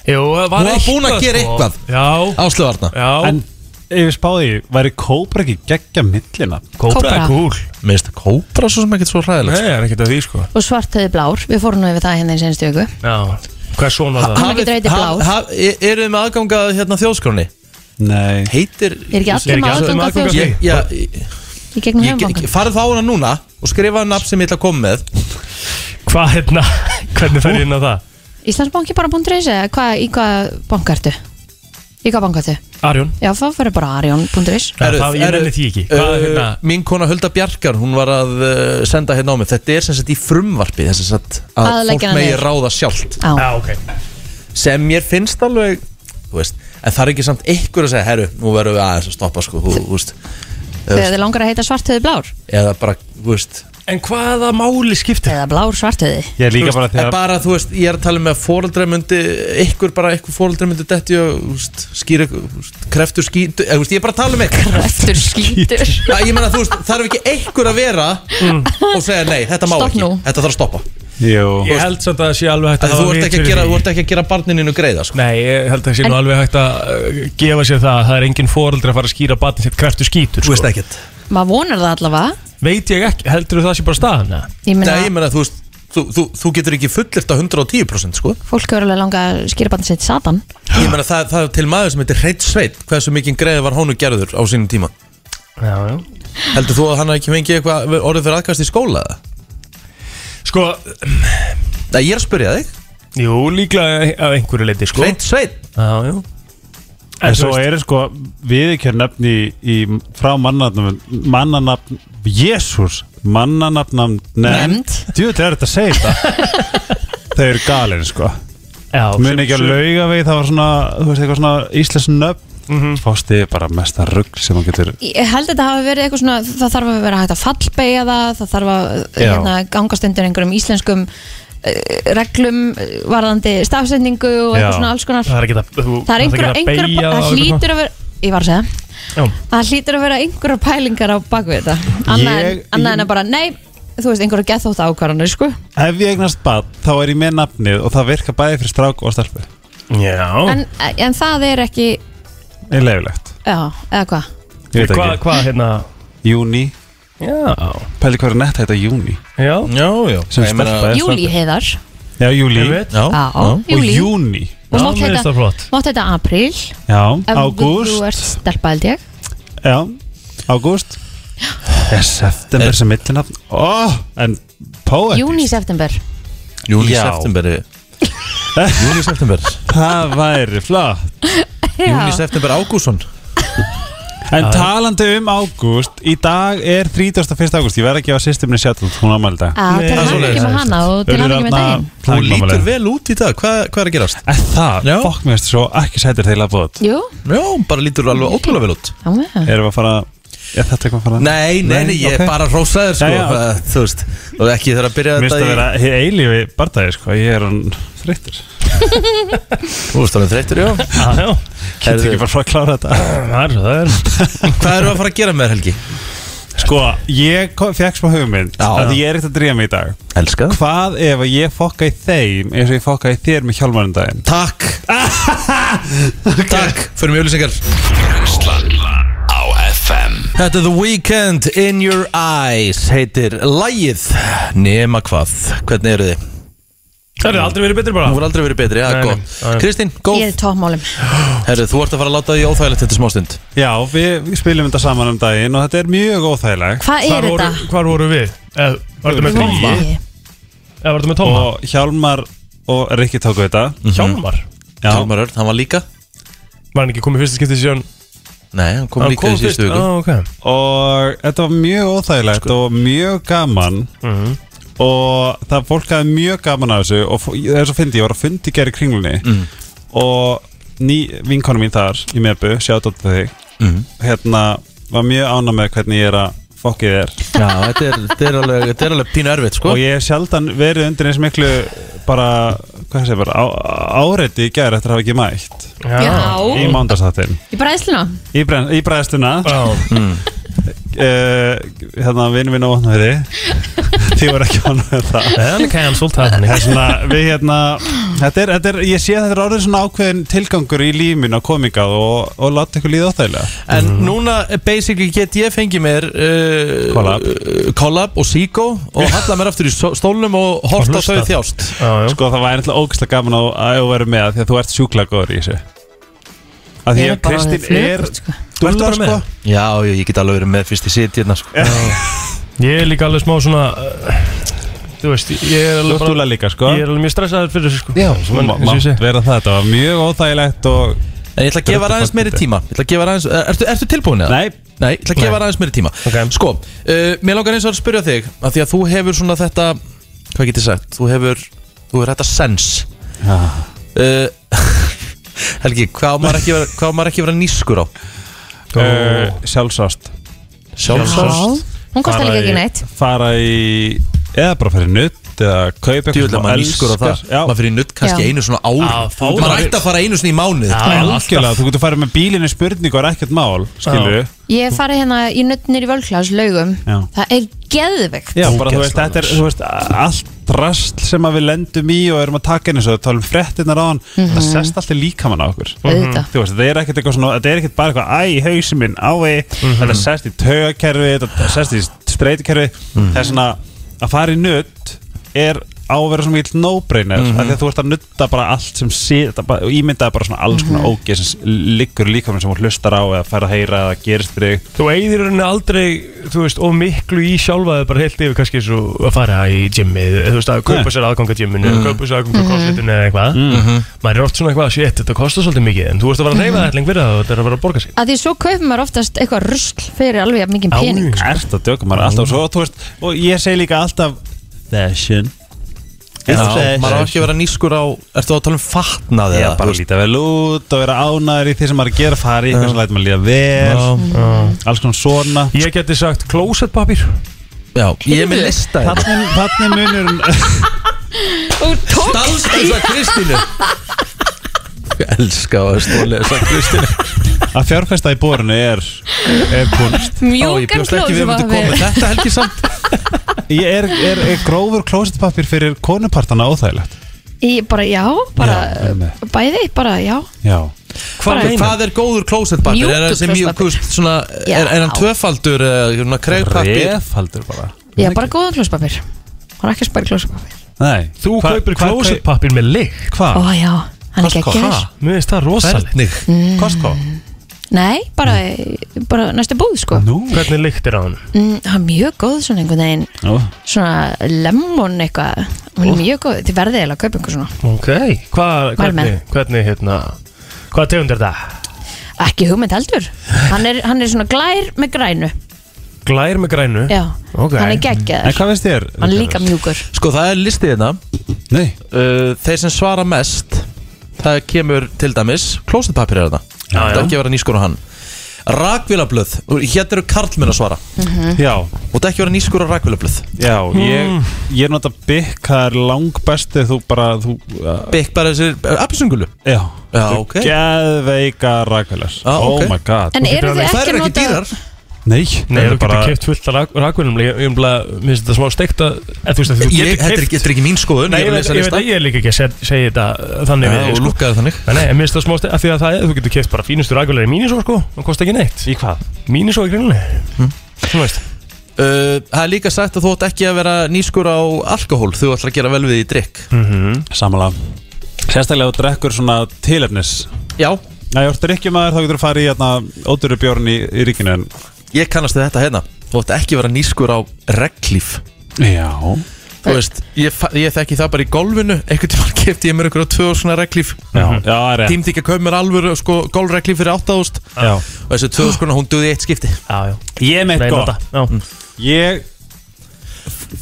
Jú, það var Hún var búin að eitthvað, gera sko. eitthvað. Já, Áslöf Arna. Já. En ef við spáði, væri kóbra ekki geggja millina? Kóbra Kóbra. er cool Mér finnst það kópra svo sem ekkert svo Nei, hræðilegt það er ekkert að því sko Og svartöði blár Við fórum nú yfir það hérna í senstu viku Já Hvað er svona það? Hann getur heitið blár. Eru þið með aðgangað hérna þjóðskráni? Nei Heitir Er ekki Er allir ekki með allir með aðgang að aðgang að þjóðskrá Ég, já, Í gegnum ég, ég, hefnbankan farið þá hana núna og skrifa nafn sem ég ætla að koma með Hvað hérna? Hvernig fer ég inn á það? Íslandsbanki bara búin í hvað banka ertu? Arjón Já, þá fyrir bara arjón.is Já, það- ég nenni því ekki. Hvað, uh, hérna? Mín kona Hulda Bjarkar, hún var að uh, senda hérna á mig Þetta er sem sagt í frumvarpi þess að, að Að leggja fólk hana megi niður. ráða sjálft Já, Já, ok sem mér finnst alveg þú veist, en það er ekki samt ykkur að segja herru, nú verðum við aðeins að stoppa sko, þú, þú veist, þegar þið langar að heita svartöði blár? Eða bara, þú veist En hvaða máli skiptir? Eða blár svartöði Ég er líka bara þegar bara, þú veist, ég er að tala með myndi, ykkur bara, ykkur fóreldra myndi detti og, þú veist, skýra þú veist, kreftur skýtu, eða, þú veist, ég er bara að tala um ykkur Eftir skítur ég meina, þú veist, þarf ekki ykkur að vera og segja, nei, þetta má Stopp ekki. nú. þetta þarf að stoppa, Jú. Ég held samt að það sé alveg hægt að þú hafa ert vit ekki að fyrir gera, því. þú ert ekki að gera barninu greiða, sko. Nei, ég held að það sé nú alveg hægt að uh, gefa sér það að það er engin foreldri að fara að skýra batni sitt kreftu skítur þú veist sko. ekkert. Maður vonar það allavega. Veit ég ekki, heldur það sé bara staðan eða? Nei, ég meina, þú veist, þú, þú, þú getur ekki fullirt á 110% sko. Fólk hefur alveg langa að skýra bann sitt satan. Ég meina það, það er til maður sem heitir Hreit Sveit Hversu mikið greið var hónu gerður á sínum tíma? Já, já. Heldur þú að hann hafi ekki fengið eitthvað orðið fyrir aðkast í skóla eða? Sko, Nei, ég er að spyrja þig. jú, líklega af einhverju leiti sko. Hreit Sveit Já, já. En þú svo veist- eru sko viðkjör nöfn í, í frá mannanafnum mannanafn, jésús mannanafnam nefnd. Djúið er þetta að segja þetta Þau eru galin sko. Já, Muni ekki að lauga við það var svona, þú veist, eitthvað svona íslensk nöfn mm -hmm. Fásti bara mesta rugg sem hann getur Ég held að þetta hafi verið eitthvað svona Það þarf að vera hægt að fallbeigja það Það þarf að hérna, gangast undir einhverjum íslenskum uh, reglum uh, varðandi stafsendingu og eitthvað svona alls konar. Það er ekki að þú- Það er einhver, einhver, beygja það hlýtur að vera Ég var að segja. Já. Það hlýtur að vera einhverja pælingar á bakvið þetta. Annað en, Ég- annað en ég- að bara, nei Þú veist, einhverja gethótt ákvarðanir, sko. Ef ég eignast bad, þá er ég með nafnið og það virkar bæði fyrir strák og stelpu. Já. En, en það er ekki, Er leifilegt já, eða hvað? Ég veit Hvað, ekki. hvað, hérna? Júni, Já, pæli hvað er nett þetta júni já. Já, já. Sem Ég meina- stelpa. Er Júli heiðar. Já, júli Einmitt. Já, Já, Og júli júni Og Já, mátt mér finnst heita, það flott. mátt heita apríl. Já, Ef ágúst. Þú ert stelpa held ég. Já, ágúst. Er september sem millinafn. Ó, en poet Júni, september. Júli, Já. september. Júli, september. Það væri flott Júli, september, Ágússon En talandi um ágúst Í dag er 31. ágúst. Ég verð ekki að sýstir minni sjátt Hún ámæli dag. Að Nei, til það er hann ekki með hana og til hann ekki með daginn. Þú lítur vel út í dag, hvað, hvað er að gerast? Er það? Já. Fokk mér veist svo ekki sætir þegar bótt Jú, Já, bara lítur alveg ótrúlega vel út. Já með Erum við að fara Er þetta eitthvað að fara Nei, nei, nei, ég er bara rósaður sko Já, já. uh, Þú veist, og ekki þegar að byrja Mér finnst þetta að vera eilífi bardagi sko Ég er hann þreyttur. Þú veist, það er þreytur, já. Já, já. Heyrðu. ekki bara frá að klára þetta? Það er það er Hvað eru að fara að gera með þér, Helgi? Sko, ég fékk smá hugmynd Já. að ég er ekkert að drífa mig í dag. Elska Hvað ef að ég fokka í þeim eins og ég fokka í þér með hjálmarindaginn Takk. Takk, fyrir mjög Þetta er The Weekend In Your Eyes. Heitir Lægið Nema hvað, hvernig eru þið? Það er aldrei verið betri bara. Voru aldrei verið betri, já, nei, góð. Kristín, góð. Ég er tópmálum Herru, þú ert að fara að láta því óþægilegt þetta smástund. Já, við, við spilum þetta saman um daginn og þetta er mjög óþægilegt. Hvað er þetta? hvar voru við? Eh, Var þetta með Tóma? í- Eða var þetta með Tóma? og Hjálmar og Rikki tóku þetta. Hjálmar? Já, Hjálmar Örn, hann var líka. Var hann ekki komið fyrsta skiptið síðan Nei, hann kom líka í síðustu viku ah, okay. og þetta var mjög óþægilegt og mjög gaman Mhm. og það fólk hafði mjög gaman af þessu og fó- það er svo fyndi, ég var að fundi gera í kringlunni og ný vinkonu mín þar í mebu, sjátt á þig Mhm. hérna var mjög ána með hvernig ég er að fokkið er. Já, þetta er, þetta er alveg, þetta er alveg pínu erfitt sko. Og ég hef sjaldan verið undir eins miklu bara, hvað sé bara á, áreiti í gær eftir að hafa ekki mætt. Já. í mándagsáttin Í bræðsluna? Í, brenn- í bræðstuna Já, uh, hérna vinnum minn á vatnaðri því var ekki ánum með það. Það er er svona, við hérna þetta er, þetta er, ég sé að þetta er orðið svona ákveðin tilgangur í lífinu á komingað og, og láta ykkur líða óþægilega. En núna eh, basically get ég fengið mér uh, Collab. uh, Collab og Seago og halla mér aftur í stó- stólnum og horta þau þjást. Já, já. Sko það væri eitthvað ógæslega gaman að, að vera með því að þú ert sjúklega góður í þessu. Að því að er bara Kristín orðin er flugburt, sko. Þú bara sko? Já, ég, ég get alveg verið með fyrst í sitt hérna sko. Ég er líka alveg smá svona uh, Þú veist, ég er Þú alveg ert bara dúlla líka sko Ég er alveg mjög stressaður fyrir þessu sko Já, Sem Má- eins og ég mátt segi. vera það, þetta var mjög óþægilegt og En ég ætla að gefa aðeins meiri tíma Ég ætla að gefa aðeins, er- ertu, ertu tilbúin eða? Nei, Nei, ég ætla að gefa aðeins meiri tíma Ok. Sko, uh, mér langar eins og að spyrja þig að Því að þú hefur svona þetta Hvað get ég sagt? Þú hefur, þú hefur þetta sens uh, Helgi, hvað á maður ekki vera, hvað á maður ekki vera nýskur á? Uh, sjálfsást. Sjálfsást. Hún kostar Fara líka ekki í- neitt. Fara í eða bara fyrir nutt eða kaupa eitthvað sem að maður nýskur á það. Maður fyrir nutt kannski Já. einu svona ár. Já, fáðu Maður ætti að fara einu svona í mánuð. Já, algjörlega, þú getur farið með bílinni spurningu og er ekkert mál, skilur við Ég hef farið hérna í nöttnir í völklás laugum. Já. Það er geðvegt Já, bara þú veist, þetta er, veist, allt drasl sem að við lendum í og erum að taka inn eins og tala um frettinnar á hann það sest alltaf líkamann á okkur. Auðvitað. þú veist, þetta er ekkert eitthvað svona þetta er ekkert bara eitthvað, æ, hausin minn, ái. Þetta sest í taugakerfi, þetta sest í streytikerfi það er svona, að fara í nutt er á að vera svona mikill no-brainer af því að þú ert að nutta bara allt sem bara, og ímyndaði bara svona alls konar ógeð sem liggur líka sem þú hlustar á eða fær að heyra eða gerist fyrir þig. Þú eigðir henni aldrei, þú veist, of miklu í sjálfaði bara heilt yfir kannski svo að fara í gymmið, þú veist, að kaupa sér aðgang að gymminu, kaupa sér aðgang að crossfitinu eða eitthvað. Maður er oft svona eitthvað, shit, þetta kostar svolítið mikið en þú ert að fara að reyfa þetta lengur fyrir það og þetta er að fara að borga sig. Að því svo kaupir maður oftast eitthvað rusl fyrir alveg mikið pening sko. Að svo, þú veist, og ég segi líka alltaf fashion Já, maður á ekki að vera nýskur á Ertu að tala um fatnað Já, eða? bara líta vel út og vera ánæður í því sem maður er að gera fara í eitthvað sem lætur maður líða vel alls konar svona. Ég geti sagt closet papír Já, ég er með lista. Þannig tók Dalst þess að Kristínu. Ég elska að stóli þess að Kristínu að fjárfesta í borinu er, er kunst. Ó, ég mjúkan með þetta helgi samt. Ég er, er, er grófur klósetpapir fyrir konupartana óþægilegt? Í bara, já, bara Já. Bæði, bara, já. Já. Bara- Hvað, hvað er góður klósettpapir? Er, það sem mjög, veist, svona, er, er hann tvöfaldur eða kreifpapir? Refaldur bara. Já, bara góðan klóspapir Hún er ekki að spara klóspapir Nei. Þú Hva- kaupir hva- closet papír með Ó, Hvað? já, hann er ekki að Mér finnst það rosalegt. Hvernig? Nei, bara, bara næstu búð, sko. Nú? Hvernig lykt er á hann? mm, Hann er mjög góð, svona einhvern veginn. Nú Svona lemon eitthvað. Hún er mjög góð, þið verðið eiginlega að kaupa einhver svona. Ok. Hvað, hvernig, hvernig, hérna Hvað tegund er það? Ekki hugmynd heldur. Hann er, hann er svona glær með grænu. Glær með grænu? Já, Ok. hann er En geggjaður hvað veist þér? Hann er líka mjúkur. Sko það er listið hérna. Nei. Uh, Þeir sem svara mest Það kemur til dæmis Klósettpapir er þetta Já. er ekki að vera nýskur á hann. Rakvélablöð. Hérna eru karlmenn að svara. Já. Og það er ekki að vera nýskur á rakvélablöð. Já, ég, ég nota bygg, það er lang besti þú bara, þú uh, Bygg bara þessir Appisungulu Já, Já, ok. Geðveika rækvelar Já, Oh ok. my god. En eru þið Það ekki ekki nota Nei, Nei, það þú er bara getur keift fullt af rakvunum Ég ég bara, mér finnst þetta smá steikt að þú að þú Ég, þetta er ekki, þetta er ekki mín skoðun Nei, Ég ég er að veit, lesa ég, ég er líka ekki að seg- segja þetta þannig Já, við, og sko. þannig. Nei, nei, en mér finnst það smá steikt af því að það er, þú getur keift bara fínustu rakvunum í mínisó sko, það kostar ekki neitt. Í hvað? Mínisó í grunni Þú veist. Uh, Það er líka sagt að þú ætti ekki að vera nýskur á alkohól Þú ætlar að gera vel við í drikk Samanlega Sérstaklega ég kannast þetta hérna. Þú ætti ekki að vera nýskur á reglíf Já. Þú veist, ég, ég þekki það bara í golfinu. Einhvern tímann kefti ég mér einhverja tvö svona reglíf Tímdi ekki að kaupa mér alvöru sko, golfreglíf fyrir 8000 Já. Og þessi tvö skona hún duði eitt skipti. Já, já. Ég nota. gott. Já. Ég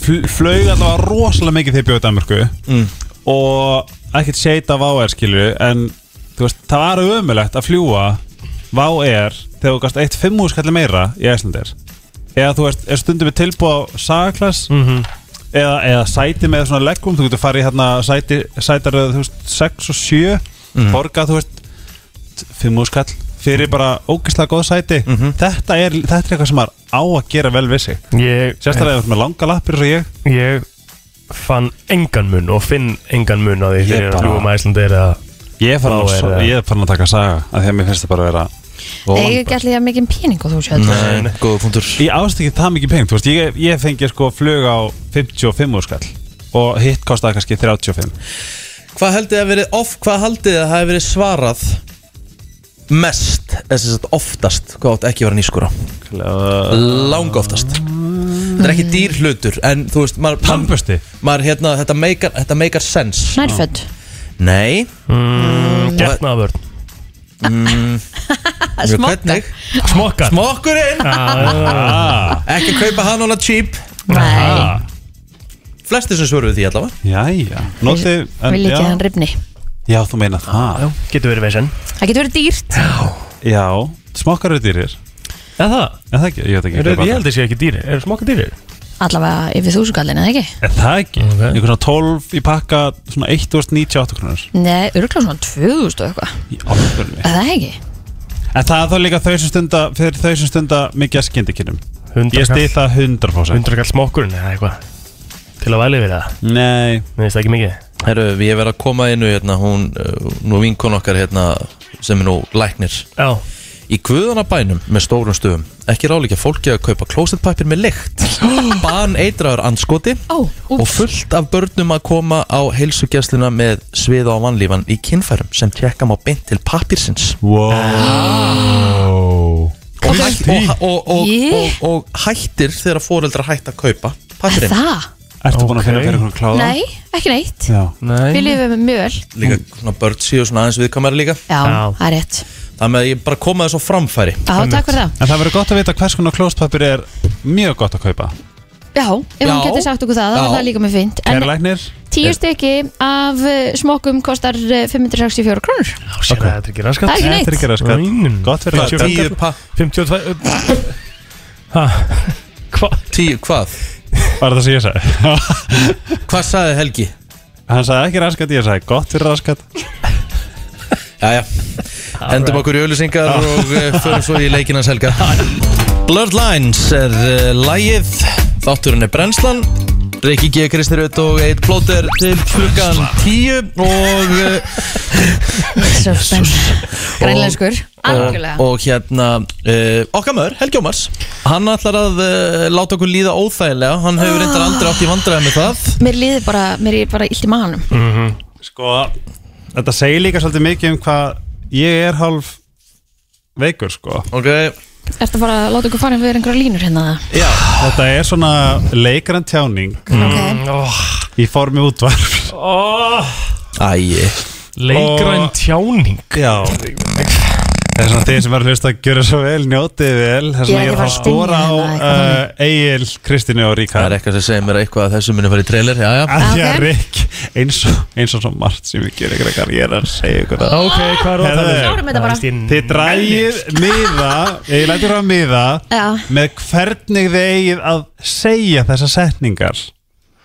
fl- flaug allavega rosalega mikið þegar ég bjóði Danmörku. Mm. og ekkert seita á áær skilju en þú veist, það var ömulegt að fljúa Vá er þegar þú gast eitt fimm húskalli meira í Æslandir eða þú veist, er stundum við tilbúið á sagaklass Mhm. eða, eða sæti með svona leggum þú getur farið í hérna sæti, sætaröð þú veist, 6 og 7 Mhm. borgað, þú veist fimm húskall fyrir bara ógeðslega góð sæti Mhm. þetta, er, þetta er eitthvað sem maður á að gera vel við sig Ég, sérstaklega ert með langa lappir og ég ég fann engan mun og finn engan mun á því þegar ég er að fljúa með Æslandir eða Ég er farin Þá að, er er að taka saga af því að mér finnst það bara að vera Eigi ekki allir það mikið pening og þú séð Nei, góða punktur. Ég ást ekki það mikið pengt, þú veist, ég, ég fengi sko flug á 55 úrskall og hitt kostaði kannski 35 Hvað haldið að verið off, hvað haldið að hafi verið svarað mest, þess að oftast hvað átt ekki að vera nýskura lang oftast þetta er ekki dýr hlutur en þú veist, maður, Tannbusti maður hérna, þetta meikar, þetta meikar sense. Nærfödd nei, mm, Getnaðvörn hvernig? Smokkar smokkurinn, ah, ekki kaupa hann hana cheap? Nei, flestir sem svöruðu því allavega. Jæja, en- vil ekki já. hann rifni? Já, þú meina það. Getur verið veginn Það getur verið dýrt. Já, smokkar eru dýrir. Eða það? Er það ekki? Ég veit ekki Er, ég held að sé ekki dýri Er smokkar dýri? Allavega yfir þúsugallin, eða ekki? Er það ekki? Ok. Einhvern svona 12 í pakka svona 1098 krónur. Nei, örgulega svona 2000 og eitthvað. Í alvörunni. Eða það ekki? En það er þá líka þau sem stunda fyrir þau sem stunda mikið að skindikinnum Ég stið það 100% Hundra kall smokkurinn eða eitthvað? Til að væli við það? Nei, Mér finnst það ekki mikið. Herru, ég verð að koma inn hérna, hún, uh, nú vinkon okkar hérna, sem er nú læknir. Já. Í guðanabænum með stórum stöðum Ekki ráleika fólki að kaupa klósettpapir með lykt. Ban eitraður anskoti Ó, Og úps. fullt af börnum að koma á heilsugjastluna með sviða á vannlífan í kynfærum sem tjekka má beint til papirsins wow. Og, hætt, og, og, og, Ég? og, og hættir þegar fóreldrar hætt að kaupa Er papirinn það? Ertu búin að finna fyrir einhvern kláða? Nei, ekki neitt. Já. Nei. Við lifum mjög vel. Líka svona börn síðu svona aðeins viðkamari líka. Já, Já. það er rétt Það með að ég bara koma þess á framfæri Já, takk fyrir það En það verður gott að vita hvers konar klóstpapir er mjög gott að kaupa Já, ef hún Já. getur sagt okkur það, þá Já. er það líka með fint En Kæra læknir tíu stykki af eh, smokkum kostar eh, 564 krónur Já, sér að þetta er ekki raskat Það er ekki neitt Þetta er ekki raskat Rænum. Gott fyrir Hvað, læknir tíu, pa, 52 Hæ? Hvað? tíu, hvað? Var það sem ég sagði? Hvað sagði Helgi? Hann sagði ekki raskat, ég sagði gott fyrir raskat Jæja, hendum okkur í auðlýsingar og uh, förum svo í leikinans helga. Blurred Lines er uh, lægið, þátturinn er brennslan. Rikki G. Kristirut og Eitt Plóter til klukkan 10 og, uh, Svo spenn Grænlenskur, algjörlega og, og hérna uh, okkar maður, Helgi Ómars hann ætlar að uh, láta okkur líða óþægilega. Hann hefur reyndar aldrei átt í vandræði með það. Mér líður bara, mér er bara illt í maðanum Sko, þetta segir líka svolítið mikið um hvað ég er hálf veikur sko. Ok, Ertu að fara að láta okkur fara fyrir einhverja línur hérna? Já, Þetta er svona leikaran tjáning. Ok, Oh, í formi útvarf oh, ægi Leikræn Og- tjáning? Já Það er svona þeir sem var að hlusta að gera svo vel, njótið vel Það er Ég svona er ég er að fara að að skora á eitthvað uh, Egil, Kristínu og það Ríkar er eitthvað sem segir mér eitthvað að þessu muni fara í trailer já, já, Að því að Ok. Rík, eins og, eins og svo margt sem ég ger ykkur að ég er að segja ykkur að Ok, hvað er það? Herðu. Klárum þetta bara. Þið drægið miða, ég lætur það miða með hvernig þið eigið að segja þessar setningar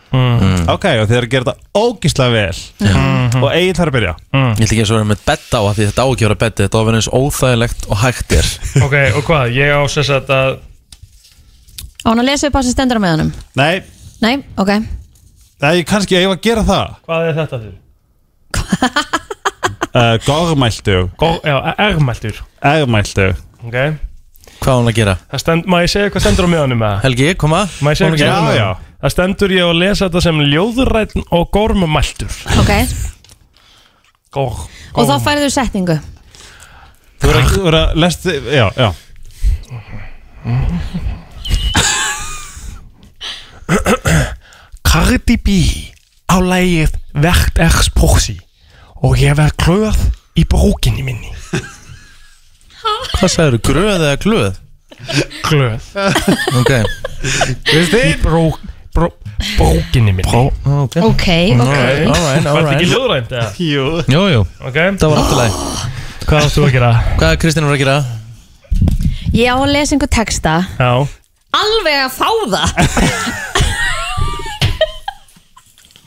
Mm. Ok, og þið er að gera þetta ógíslega vel. Og Egil þarf að byrja. Ég ætla ekki eins og vera með betta á að því þetta á ekki að vera betti þetta á að vera eins óþægilegt og hægt er. Ok, og hvað? Ég á sess að að á hann að lesa upp að sem stendur á meðanum? Nei, Nei, ok. Það er kannski að ég var að gera það. Hvað er þetta þurr? uh, Gormæltu, Gó, já, ermæltur. Ermæltu. Ok. Hvað á hann að gera? Það stend, má ég segja hvað stendur á miðanum með það? Helgi, koma. Má ég segja hvað Já, stendur á já. Það stendur ég að lesa þetta sem ljóðrætn og gormumæltur Ok, Gór og þá færðu setningu. Þú verður að- þú verður að lest, já, já. Cardi B á lægið Vert Expossi og ég verð klöð í brókinni minni. Hvað sagður, gröð eða glöð? Klöð ok, í bró, bró, bókinni minni. Ó, Ok. Ok, ok. Alright, Var þetta alright ekki ljóðrænt eða? Jú. Jú, jú, Ok, það var afturlæg hvað áttu að gera? Hvað er Kristín að gera? Ég á að lesa einhver texta. Já. Alveg að fá það.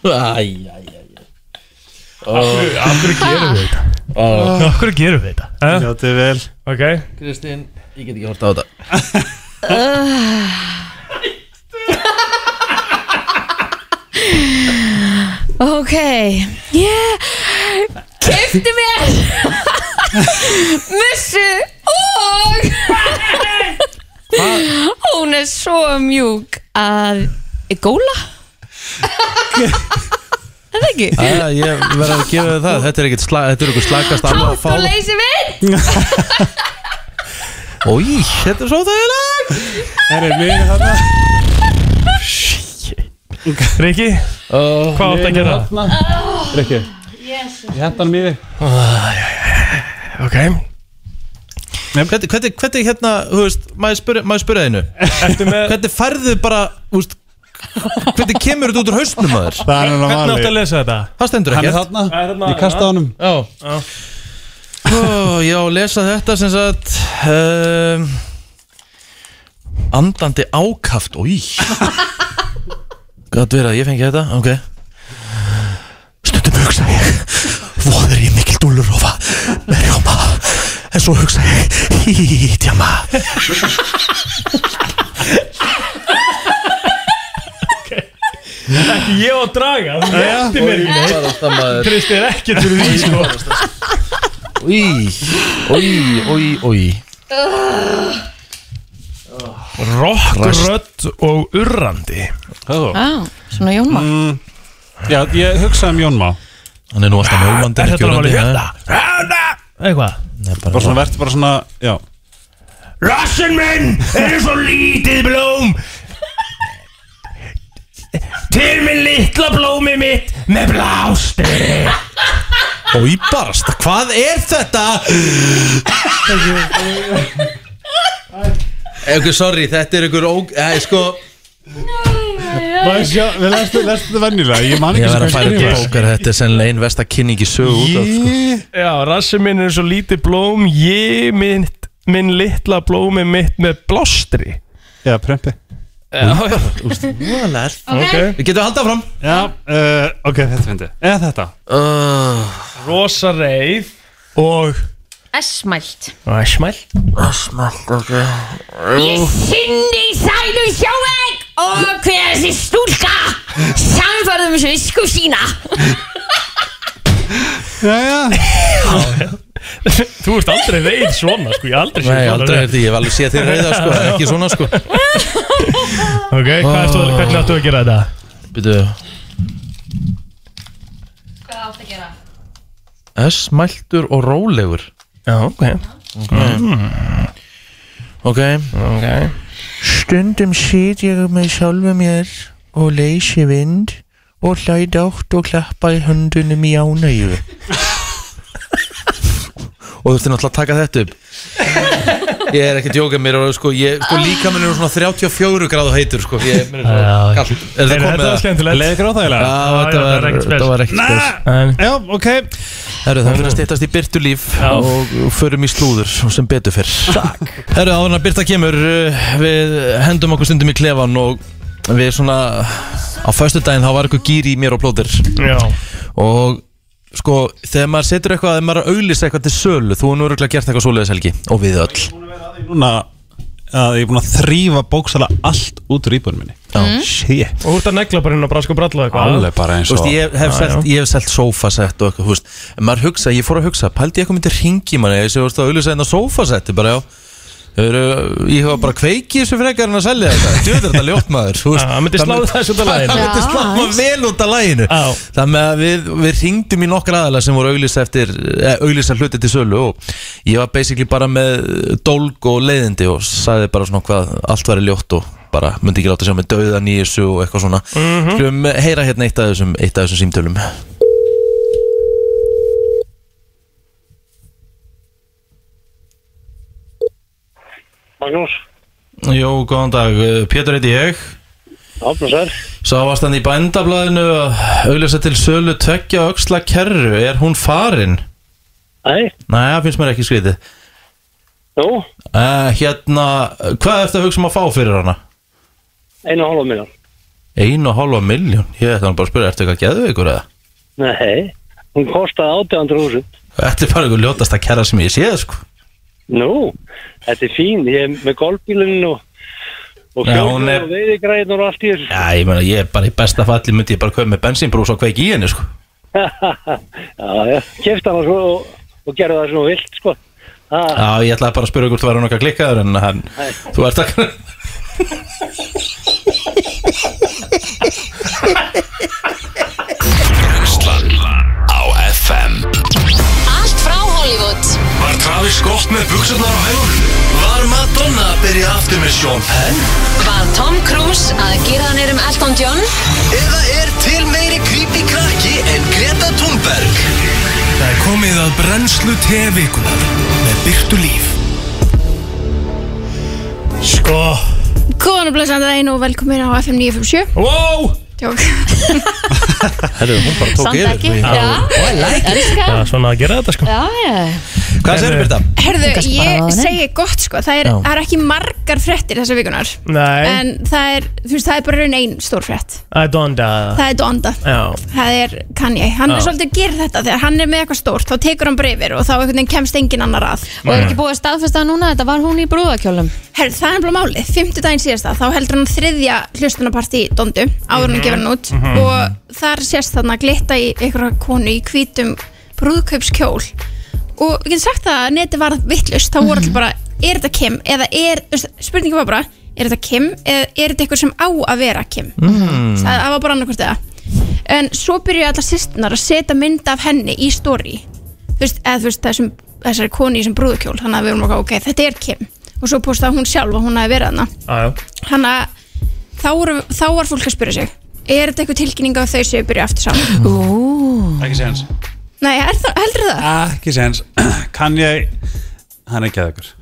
Æj, æj, æj. Af hverju gerum við þetta? Af hverju gerum við þetta? Eh? Ljótið vel. Ok. Kristín, ég get ekki hort á þetta Ok. Ég Kefti mér. Mussu Og Hún er svo mjúk að Góla? Það er ekki Æja, ég verð að gefa þið það. Þetta er ekkert slag, þetta er eitthvað slagast alveg að Hátt og leysi við Ói, þetta er svo þægileg Það er mér þarna Riki, hvað áttu að gera? Rikki. Ég henda hann mér Ok. Hvernig, hvernig, hvernig hérna, þú veist, maður einu. Ertu með Hvernig færðu bara, þú veist Hvernig kemur þetta út úr hausnum maður? Það er hann Hvernig áttu að lesa þetta? Það stendur Hann er ekki þarna, Ég kasta honum. Já. Ó, Já, lesa þetta sem sagt um, Andandi ákaft. Új Gat verið að ég fengi þetta, ok. Stundum hugsa ég Voður ég mikil dúlurofa Með rjóma En svo hugsa ég Hítjama. Ekki ég á að draga Þú rétti mér ekki er ekkert fyrir því sko. Új, új, új, új Rokkrödd og urrandi Á, svona Jónma Já, ég hugsaði um Jón Má Hann er nú alltaf mölmandi Er þetta alveg hérna? Hérna! Eitthvað? Bara svona verðt bara svona Já. Rassin minn er svo lítið blóm! Til minn litla blómi mitt með blástri. Új, barast, hvað er þetta? Ok, sorry, þetta er ykkur óg... Æ, sko Maður sjá, við lestum þetta venjulega? Ég man ekki að hvað bókar Þetta er sennilega ein versta kynningi sög út af sko. Já, rassin minn er svo lítið blóm Ég mitt, minn litla blómi mitt með blástri Já, prempi Já, já Ok, Við getum haldið áfram. Já, uh, ok, þetta finnst ég Eða þetta. Uh, Rosa reið. Og S-mælt Æsmæl Smalt, ok. Ég sinni í sælu sjóveg og hver er þessi stúlka? Samfærðum visku sína. Já, já. Þú ert aldrei reið svona sko. Ég hef aldrei séð Nei, svona aldrei er því, ég. Hef alveg séð þér reyða sko, en ekki svona sko. Ok, hvað ertu, hvernig áttu að gera þetta? Býtu, Hvað átt að gera? S-mæltur og rólegur. Já, ok. Ok. Ok Stundum sit ég með sjálfu mér og leysi vind og hlæt átt og klappa í höndunum í ánægju. Og þú þurfti náttúrulega að taka þetta upp Ég er ekki að djóka mér og sko, ég, sko líka minn er svona 34 gráðu heitur sko Ég, mér er Já. svo kallt Er það komið að? skemmtilegt. Leðið gráðægilega Já, þetta var, ekkert spes. var ekki spes. Já, ok. Herru, það fyrir að stýttast í byrtu líf Já. og förum í slúður sem betur fyrr. Takk Herru, áður en að byrta kemur uh, við hendum okkur stundum í klefan og við svona á föstudaginn þá var eitthvað gýr í mér og plóðir Já. Og sko, þegar maður setur eitthvað þegar maður er að auglýsa eitthvað til sölu þú er nú örgulega gert eitthvað svoleiðis helgi og við öll. Núna að ég er búin að þrýfa bóksala allt út úr íbúinu minni. Já. Shit. Og þú ert að negla bara inn á brask og bralla eitthvað. Alveg bara eins Þú og veist, ég hef Já, selt, ég hef selt sofasett og eitthvað, þú veist, en maður hugsa, ég fór að hugsa, pældi ég eitthvað myndi ringi manni, ég sé, þú veist, að auðvitað einna sofasetti, bara, já, Þau eru, ég hefa bara kveiki þessu frekar en að selja þetta, djöður þetta ljótt maður, þú veist. Já, það myndi slá þessu út af laginu. Það myndi Já, slá maður vel út af læginu. Þannig að við, við ringdum í nokkra aðalega sem voru auglýsa eftir, eh, auglýsa hluti til sölu og ég var basically bara með dólg og leiðindi og sagði bara svona hvað allt væri ljótt og bara myndi ekki láta sjá með dauðan í þessu og eitthvað svona. Mm -hmm. heyra hérna eitt af þessum, eitt af þessum símtölum. Magnús, Jó, góðan dag, Pétur heiti ég Áfnarsar. Sá varst hann í bændablaðinu að auðvitað til sölu tveggja öxla kerru Er hún farin? Nei, Nei, það finnst mér ekki skrítið nú, uh, Hérna, hvað ertu að hugsa um að fá fyrir hana? einu og hálfa miljón. Einu og hálfa miljón Ég ætla hann bara að spyrja, ertu eitthvað geðveikur eða? Nei, hún kostaði 800.000. Þetta er bara einhver ljótasta kerra sem ég séð sko Nú, þetta er fín, ég er með golfbílinn og, og fjóðum er- og veiðigræðin og allt í þessu. Já, ég meina, ég er bara í besta falli myndi ég bara köpa með bensínbrús og kveiki í henni sko já, já, kefti hana svo og, og gerði það svona vilt, sko. Já, ég ætlaði bara að spyrja hvort þú væri nokkað klikkaður en hann, þú ert að Travis Scott með buksunar á hælunum? Var Madonna að byrja aftur með Sean Penn? Var Tom Cruise að gera hann um Elton John Eða er til meiri creepy krakki en Greta Thunberg? Það er komið að brennslu tevikunar með byrtu líf Sko Góðan og blessaðan daginn og velkomin á FM 957 Wow Herru, hún bara tók Samt yfir. ekki. Við- Já, elska Það. Er svona að gera þetta sko. Já, já. Hvað segir Birta? Herðu, Kannski bara á ég henni. segi gott sko. Það er, Já. það er ekki margar fréttir þessa vikunar Nei, En það er, þú veist, það er bara raun ein stór frétt. I don't uh, Það er Donda. Já. Það er Kanye, hann er Já. svolítið að gera þetta. Þegar hann er með eitthvað stórt, þá tekur hann bara yfir Og þá einhvern veginn kemst engin annar að. Og er ekki búið að staðfesta það núna Þetta var hún í brúðakjólum Herðu, það er bara málið, fymtu daginn síðasta Þá heldur hann þriðja hlustunapartí Dondu Áður en hann gefur hann út. Og þar sést þarna glitta í einhverja konu Í hvítum brúðkaupskjól. Og við getum sagt það að neti var vittlust Þá voru allir bara, er þetta Kim? Eða er, spurningin var bara Er þetta Kim? Eða er þetta eitthvað sem á að vera Kim? Mm. það, það var bara annarkvort eða. En svo byrjuðu allar sýstunar að setja mynd af henni í story. Þú veist, eða þú veist þessum, þessari konu í þessum brúðukjól Þannig að við vorum okkur, ok, þetta er Kim. Og svo postaði hún sjálf að hún hafi verið hana Þannig að þá, voru, þá var fólk að spyrja sig Er þetta eitthvað tilkynning á þau sem byrja aftur saman? Ekki séns. Nei, er það, heldur það? Ekki séns. Kann ég Hann er ekki að ykkur.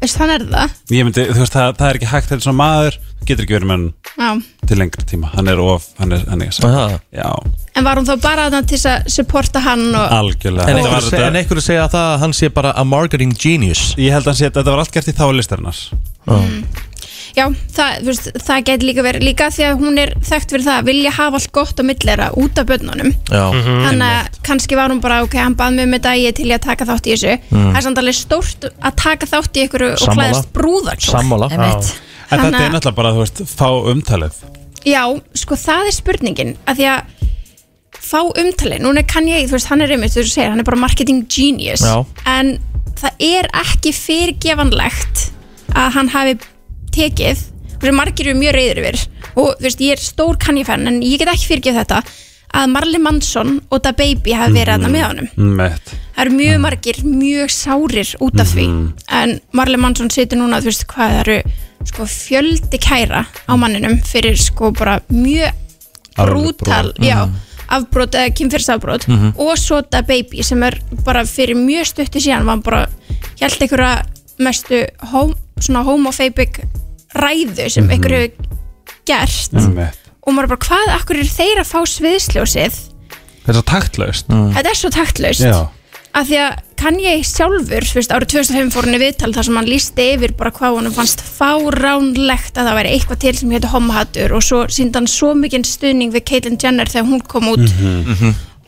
Veist, hann er það? Ég myndi, þú veist, það, það er ekki hægt Þetta er svona maður Getur ekki verið með hann Já. til lengri tíma. Hann er of, hann er, hann er Aha. Já, En var hún þá bara þarna til þess að supporta hann og algjörlega. En Þetta var einhverju seg, þetta- en einhverju segja það að hann sé bara a marketing genius? Ég held að hann sé að þetta var allt gert í þá listarinnar Já, það, þú veist, það geti líka verið líka því að hún er þekkt fyrir það að vilja hafa allt gott á millera út af börnunum. Já, þannig að kannski var hún bara ok, hann bað mig með ég er til í að taka þátt í þessu. Það er samt alveg stórt að taka þátt í ykkur og Sammála. klæðast brúðarkjól. Sammála. En þetta er að- náttúrulega bara, þú veist, fá umtalið. Já, sko það er spurningin að því að fá umtali, núna kann ég, þú veist, hann er einmitt, þú veist, segir, hann er bara marketing genius. Já. en það er ekki fyrirgefanlegt að hann hafi tekið. Þú veist, margir eru mjög reyður yfir. Og þú veist, ég er stór kannifenn en ég get ekki fyrirgeð þetta að Marley Manson og Da Baby hafi verið mm. með honum. Mett það eru mjög margir mjög sárir út af því. En Marley Manson situr núna þú veist hvað það eru sko fjöldi kæra á manninum fyrir sko bara mjög brútal já, afbrot eða kynfyrsafbrot og svo Da Baby sem er bara fyrir mjög stutti síðan var bara held einhverja mestu hom, svona homophobic ræðu sem einhver hefur gert. Mett og maður bara hvað, akkur er þeir að fá sviðsljósið? Þetta er svo taktlaust þetta er svo taktlaust að því að kann ég sjálfur þú veist, árið 2005 fór hann í viðtal þar sem hann lísti yfir bara hvað honum fannst fáránlegt að það væri eitthvað til sem hétu homohattur og svo síndi hann svo mikinn stuðning við Caitlyn Jenner þegar hún kom út.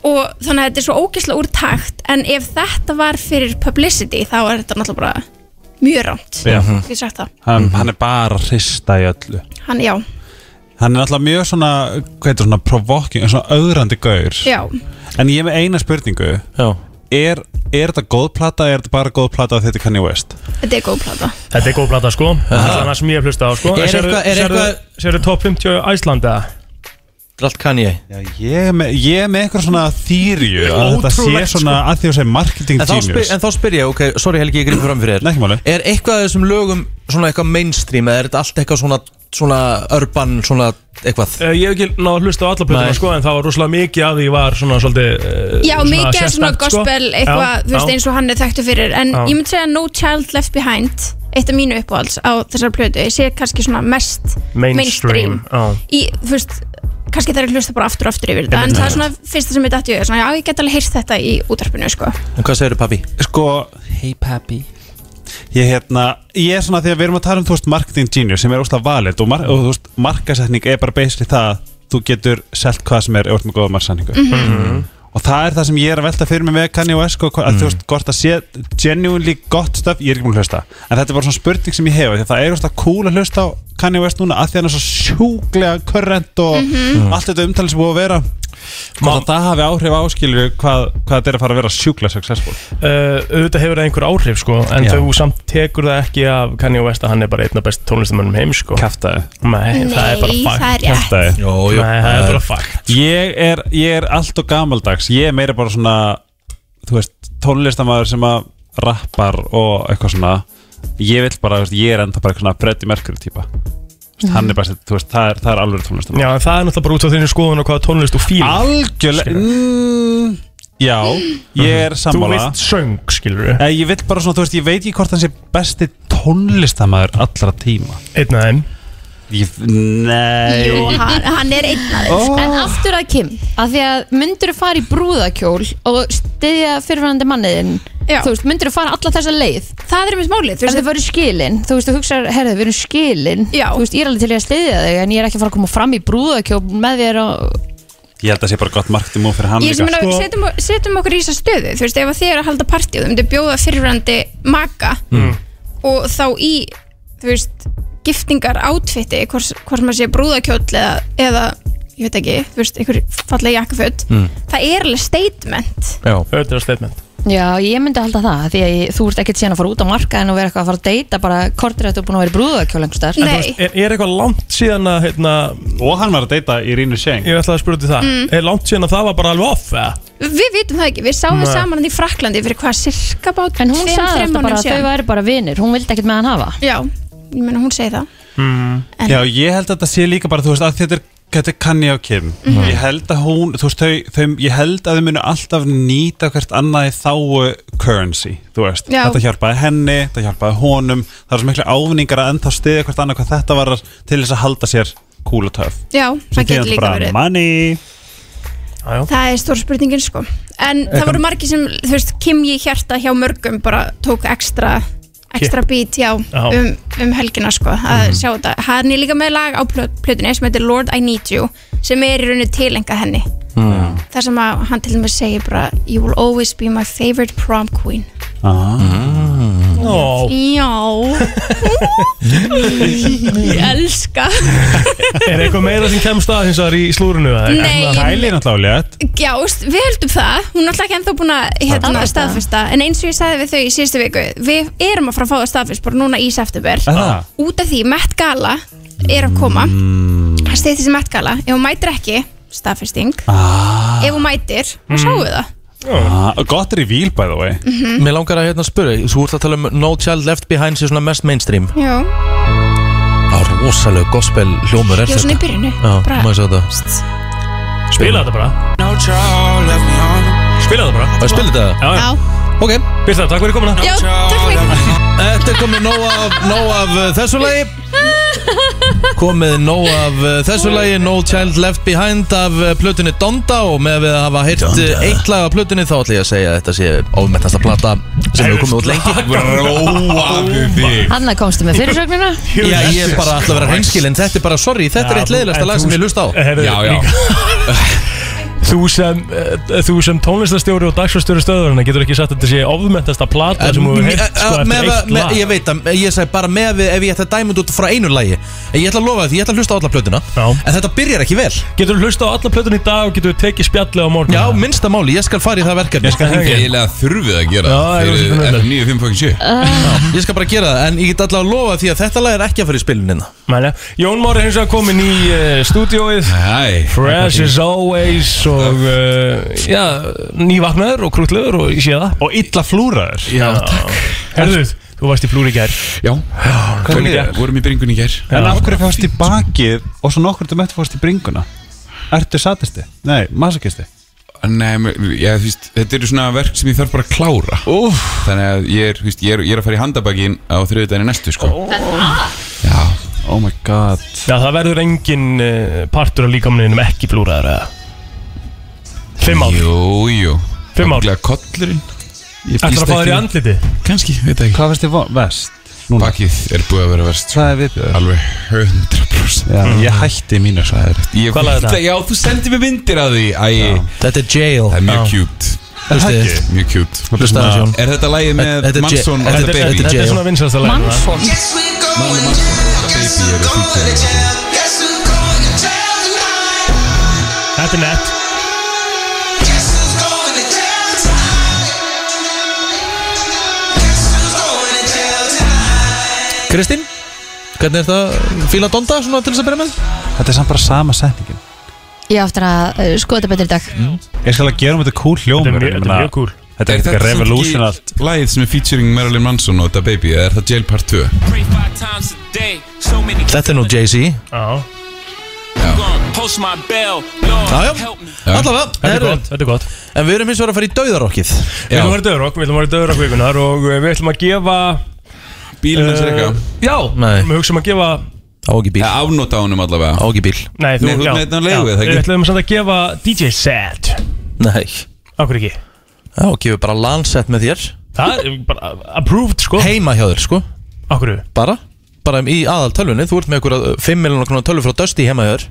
Og þannig að þetta er svo ógeðslega úr takt en ef þetta var fyrir publicity þá er þetta náttúrulega bara mjög rámt hef sagt það. Hann, hann er bara að hrista í öllu. Hann, já, Hann er náttúrulega mjög svona, hvað heitir svona provoking, svona auðrandi gaur. Já, En ég með eina spurningu. Já. Er, er þetta góð plata eða er þetta bara góð plata að þetta Kanye West? þetta er góð plata. Þetta er góð plata sko. Það er það sem ég hef hlustað á sko. Er er Sérðu top 50 Æsland eða? Þetta er allt kann ég Já, ég er með, ég er með eitthvað svona þýrju að þetta sé Ótrúlegt, svona að því að segja marketing en þá, spyr, genius en þá spyr ég, ok, sorry Helgi, ég grýp fram fyrir Nei, ekki máli. þér Er eitthvað af þessum lögum svona eitthvað mainstream eða er þetta allt eitthvað svona, svona urban, svona eitthvað Uh, ég hef ekki náðu að hlusta á alla Nei. plötuna sko En það var rosalega mikið af því var svona svolítið uh, Já, mikið er svona sérstakt, sko. gospel eitthvað, Já, þú veist, já. eins og hann er þekktu fyrir en Já. ég myndi segja No Child Left Behind eitt af mínu uppáhalds á þessar plötu ég sé kannski svona mest Mainstream, já. í, þú veist, kannski það er hlusta bara aftur og aftur yfir þetta en það er svona fyrsta sem ég dætti í svona, já, ég get alveg heyrst þetta í útarpinu, sko. En hvað segir pappi? Sko, hey papi Ég, hérna, ég er svona því að við erum að tala um þú veist, marketing genius sem er óslega valið og, mar og þú veist, markasetning er bara basically það að þú getur selt hvað sem er orð með góða markasetningu Mhm. Og það er það sem ég er að velta fyrir mig með Kanye West sko, að þú veist, hvort að sé genuinely gott stöf, ég er ekki búin að hlusta. En þetta er bara svona spurning sem ég hef því að það er óslega cool að hlusta á Kanye West núna að því að hann er svo sjúglega körrent og Mhm. allt þetta umtalið sem búið að vera hvort að það hafi áhrif áskilur hvað, hvað þetta er að fara að vera sjúglega successful? Uh, auðvitað hefur það einhver áhrif sko en Já. þú samt tekur það ekki af Kanye West að hann er bara einn af best tónlistamönnum heim sko. Kæftæði Nei, það er bara Nei, fakt það er rétt. Kjaftaði. Jó, jó Nei, það er bara fakt Ég er, ég er allt og gamaldags. Ég er meira bara svona Þú veist, tónlistamæður sem að Rappar og eitthvað svona. Ég vil bara, þú veist, ég er enda bara eitthvað svona Freddie Mercury típa mm. Hann er bara, þú veist, það er, það er alveg tónlistamæður Já, en það er náttúrulega bara út á þínu skoðun og hvaða tónlist þú fíl Algjörlega mm, Já, ég er Þú sammála. Vilt söng, skilur við Eh, Ég vil bara svona, þú veist, ég veit ekki hvort hann sé besti tónlistamæður allra tíma. Einn af þeim. Ég, Nei. Jú, hann, hann er einn af þeim, sko. En aftur að Kim, að því að myndur þú fara í brúðakjól og styðja fyrirfærandi manniðin Já. Þú veist, myndur þú fara alla þessa leið Það er einmitt málið, þú Ef veist, þið fyrir skilin, þú veist, þú hugsaður, herðu, við erum skilin Já. Þú veist, ég er alveg til í að styðja þig En ég er ekki að fara að koma fram í brúðakjól með þér og Ég held að það sé bara gott marketing múl fyrir hann Ég sem meina, setjum, setjum okkur í þessa stöðu Þú veist, ef að þið er að halda partí og þau myndir bjóða fyrirverandi maka Mm. og þá í, þú veist giftingar átfitti, hvort hvort maður sé brúðakjóll eða, eða ég veit ekki, þú veist, einhver fallega jakkaföld Mm. það er alveg statement Já Þetta er statement Já, ég myndi halda það, því að ég, þú ert ekkert síðan að fara út á markaðin og vera eitthvað að fara að deyta bara kortir að þú er búin að vera í brúðakjól einhvers staðar. Nei, Er, er eitthvað langt síðan að hérna, Og hann var að deyta í Rínu Sjeng Ég ætlaði að spura til það Mm. Er langt síðan að það var bara alveg off eða? við vitum það ekki, við sáum Nei. saman hann í Fraklandi fyrir hvað cirka bát En hún sagði alltaf bara að þau væri bara vinir, hún vildi ekkert með hann hafa. Já, ég meina hún segi það En- Já, ég held að þetta sé líka bara, þú veist, að þetta er Þetta er Kanye og Kim. Mhm. Ég held að hún, þú veist, þau, þau Ég held að þau munu alltaf nýta hvert annað í þáu currency Þú veist, Já. þetta hjálpaði henni Þetta hjálpaði honum. Það er svo miklu ávinningar að ennþá stiðja hvert annað Hvað þetta var til þess að halda sér cool og töf Já, það getur líka verið. Money. Já, Það er stór spurningin sko. En það voru margir sem, þú veist, Kim í hjarta hjá mörgum bara tók ekstra ekstra bít, já, um, um helgina sko, að sjá þetta. Hann er líka með lag á plö- plötunni sem heitir Lord I Need You, sem er í rauninni tilengað henni. Mm. þar sem að hann til dæmis segir bara You will always be my favorite prom queen. Ah. Ó, Já Ég elska Er eitthvað meira sem kemst að hins vegar í slúrinu? eða? Nei. Er náttúrulega Já, við höldum það Hún er alltaf ekki ennþá búin að hérna, Staðfesta. En eins og ég sagði við þau í síðustu viku Við erum að fara að fá það staðfest bara núna í september Er? Út af því Met Gala er að koma Það steytir sem Met Gala Ef hún mætir ekki, staðfesting ah. Ef hún mætir, þá sjáum við það Ah, Gott er í víl by the way. Mhm. Mér langar að hérna spura Þú ert að tala um No Child Left Behind sé svona mest mainstream. Já, Það er rosalega gospel hljómur er var svona í byrjunu Já, Bara- Spila þetta bara. Spila þetta bara. Spila þetta? Já, já. Já, Ok, Birta, takk fyrir komuna. Já, takk fyrir. Þetta er komið nóg af, nóg af uh, þessu lagi. Komið nóg af uh, þessu lagi No Child Left Behind af uh, plötunni Donda og með að við hafa heyrt uh, eitt lag af plötunni þá ætla ég að segja að þetta sé ofmettasta plata sem hefur komið út lengi. Róaðu þig? Hanna komstu með fyrirsögnina? Já, ég er bara alltaf að vera hreinskilin Þetta er bara, sorry, þetta er eitt leiðilegsta lag sem ég lust á. Já, já. Þú sem, uh, þú sem tónlistastjóri og dagsfastjóri stöðurinn getur ekki sagt að þetta sé ofðmentasta plata sem þú hefur heilt sko Eh, með, eftir eitt lag. Ég veit að, ég segi bara með við ef ég ætla að dæma út frá einu lagi. En ég ætla að lofa því, ég ætla að hlusta á alla plötuna Já. En þetta byrjar ekki vel. Getur þú hlusta á alla plötun í dag og getur þú tekið spjallið á morgun? Já, minnsta máli, ég skal fara í það verkefni. Ég skal hengja. Eiginlega þurfið að gera Já, það ég Fyrir var svo F95.7 Ég skal bara gera það, en ég get allavega að lofa því að þetta lag er ekki að fara í spilunina Mæna, Jón Már er hins vegar komin í uh, stúdióið Hæ. Fresh as always og uh, já, nývaknaður og krútlegur og ég sé það. Og illa flúraður. Já, takk. Herðu, þú varst í flúri gær. Já, Hvernig Vorum- gekk? vorum í bringunni í gær. En af hverju fórst í bakið og svo nokkur þú mætti fórst í bringuna? Ertu satisti? Nei, masakisti Nei, men- já, þú veist, þetta eru svona verk sem ég þarf bara að klára. Úf. Þannig að ég er, þú veist, ég er, ég er að fara í handabakinn á þriðudaginn næstu, sko. Já, Oh my god. Já, það verður engin uh, partur af líkamniðinum ekki flúraður eða Fimm ár. Jú, jú. Fimm ár. Ábygglega kollurinn. Ég Ætlar að fá þér í andliti? Kannski, veit ekki. Hvað finnst þið vest? Bakið er búið að vera verst Það er viðbjöður Alveg 100% Já, ég hætti mínu er Ég Hvað er veit þetta? að- Já, þú sendir mér myndir af því. Æ, Þetta er jail. Það er mjög cute. Hlustið. Mjög cute. Hlusta aðeins, Jón. Er þetta lagið með Þetta er Mansson J- og þetta The er- Baby? þetta Þetta er svona vinsast að læra Mansson. Mann Mansson. og The Baby eru featuring Þetta er nett Kristín, hvernig er það fíla Donda svona til þess að byrja með? Þetta er samt bara sama setningin. Ég á eftir að uh, skoða þetta betur í dag. Ég skal að gera um þetta cool Þetta hljómur er mjög- þetta er mjög cool. Þetta er eitthvað þetta revolution allt lagið sem er featuring Marilyn Manson og The Baby? Eða er það Jail Part 2? Þetta er nú Jay-Z. Já, Já, já, allavega þetta er herru, gott, þetta er gott. En við erum eins og að fara í dauðarokkið. Við ætlum að vera döðurokk, við ætlum að vera döðurokk vikunar og uh, við ætlum að gefa Bílinn hans er uh, eitthvað Já, Nei. við hugsaum að gefa Á ekki bíl, Já, afnóta á honum allavega. Á ekki bíl. Nei, þú, Nei, þú já, með þetta á leigu, já, eða ekki? Við ætlum samt að gefa DJ set. Nei, Akkur ekki? Já, gefur bara lansett með þér. Það er bara approved sko. Heima hjá þér, sko. Akkur Bara, bara í aðal tölvunni Þú ert með einhverja 5 miljonar krónar tölvu frá Dusty heima hjá þér.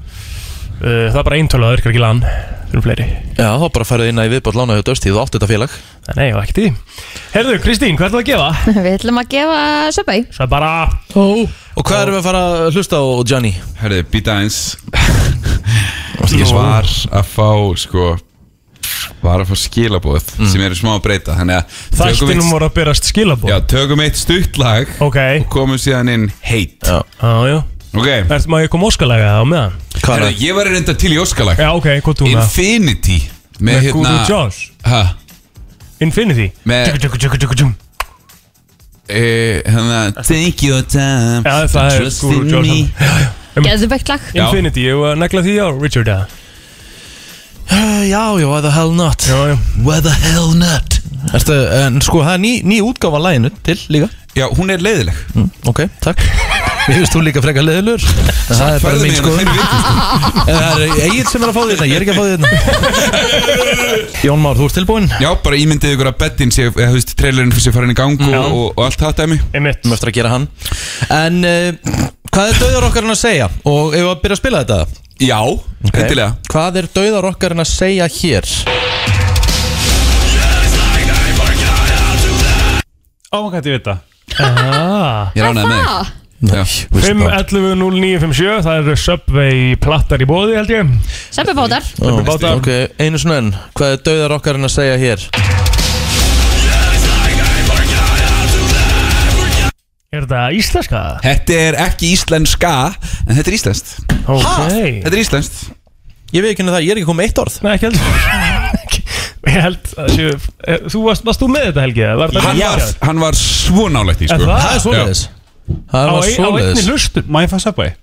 Uh, Það er bara eintölu, það virkar ekki lan. Það eru fleiri. Já, þá bara færðu inn að í viðbót lána hjá Dusty. Þú átt þetta félag Nei, og ekkert í því. Herðu, Kristín, hvað ætlum að gefa? Við ætlum að gefa Subway. Er bara Og hvað erum við að fara að hlusta á, Johnny? Herði, býta eins Ég var að fá, sko Var að fá skilabóð sem eru smá að breyta Þannig að tökum Þættinum voru að berast skilabóð já, tökum eitt stutt lag Ok, og komum síðan inn heit Já. já, já. Ok, Ertu maður að koma óskalega á meðan? Er Herði, ég var reynda til í óskalag Já, ok, hvað með? Infinity Með Með hérna Guru Josh Ha, Infinity með Tjúku, tjúku, tjúku, tjúku, eh, Hérna Take your time Já, það er Trust Guru in me. hann. Já, já Geðveikt lag Já. Infinity, ég var að negla því á Richard eða? Uh, Já, já, why the hell not Já, já Why the hell not Ertu, en sko, það er ný, ný útgáfa læginu til líka Já, hún er leiðileg. Mm, Ok, takk. Ég veist þú líka frekar leðilur Það er bara mín sko hérna viku, En það er eigin sem er að fá því þetta Ég er ekki að fá því þetta Jón Már, þú ert tilbúinn? Já, bara ímyndið ykkur að bettin sé, eða þú veist, trailerinn fyrir sér farin í gang og, og, og allt það dæmi. Einmitt. Við eftir að gera hann. En uh, hvað er dauðar okkar að segja? Og ef við að byrja að spila þetta? Já, Ok. endilega. Hvað er dauðar okkar að segja hér? Ó, hvað þetta ég veit það Ah. Ég ránaði með þig. Já, 5.11.0957 Það er Subway plattar í bóði held ég. Subway bátar Ó, bátar. Ok, einu svona enn. Hvað er dauðar okkar að segja hér? Er þetta íslenska? Þetta er ekki íslenska En þetta er íslenskt. Ok. Þetta er íslenskt. Ég veit ekki henni það, ég er ekki komið með eitt orð. Nei, ekki heldur Ég held að séu eh, Þú varst, varst þú með þetta Helgi? Var þetta Hann var, hann var svo nálægt í sko það? Það er svoleiðis Það Á, var ein, á einni svoleiðis hlustum Má ég fá Subway?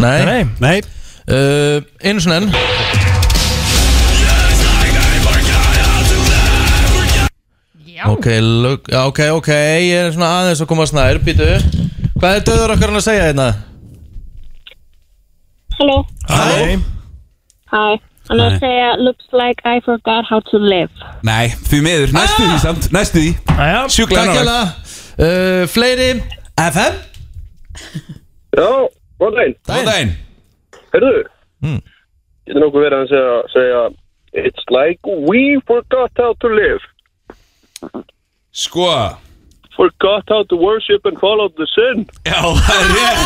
Nei, Nei, Nei Uh, einu svona enn Já Ok, look, já, ok, ok Ég er svona aðeins að koma snær Býtu Hvað er döður okkar að segja hérna? Hello. Hæ Hi. I'm gonna say uh, looks like I forgot how to live. Nei, því miður, næstu því samt. Næstu því. Æja Sjúklega Takk nálægt. hérna uh, Fleiri? FM Já, góð daginn. Góðan daginn. Herðu, Mm. getur nokkuð verið að segja, segja It's like we forgot how to live. Sko. Forgot how to worship and follow the sun. Já, það er rétt.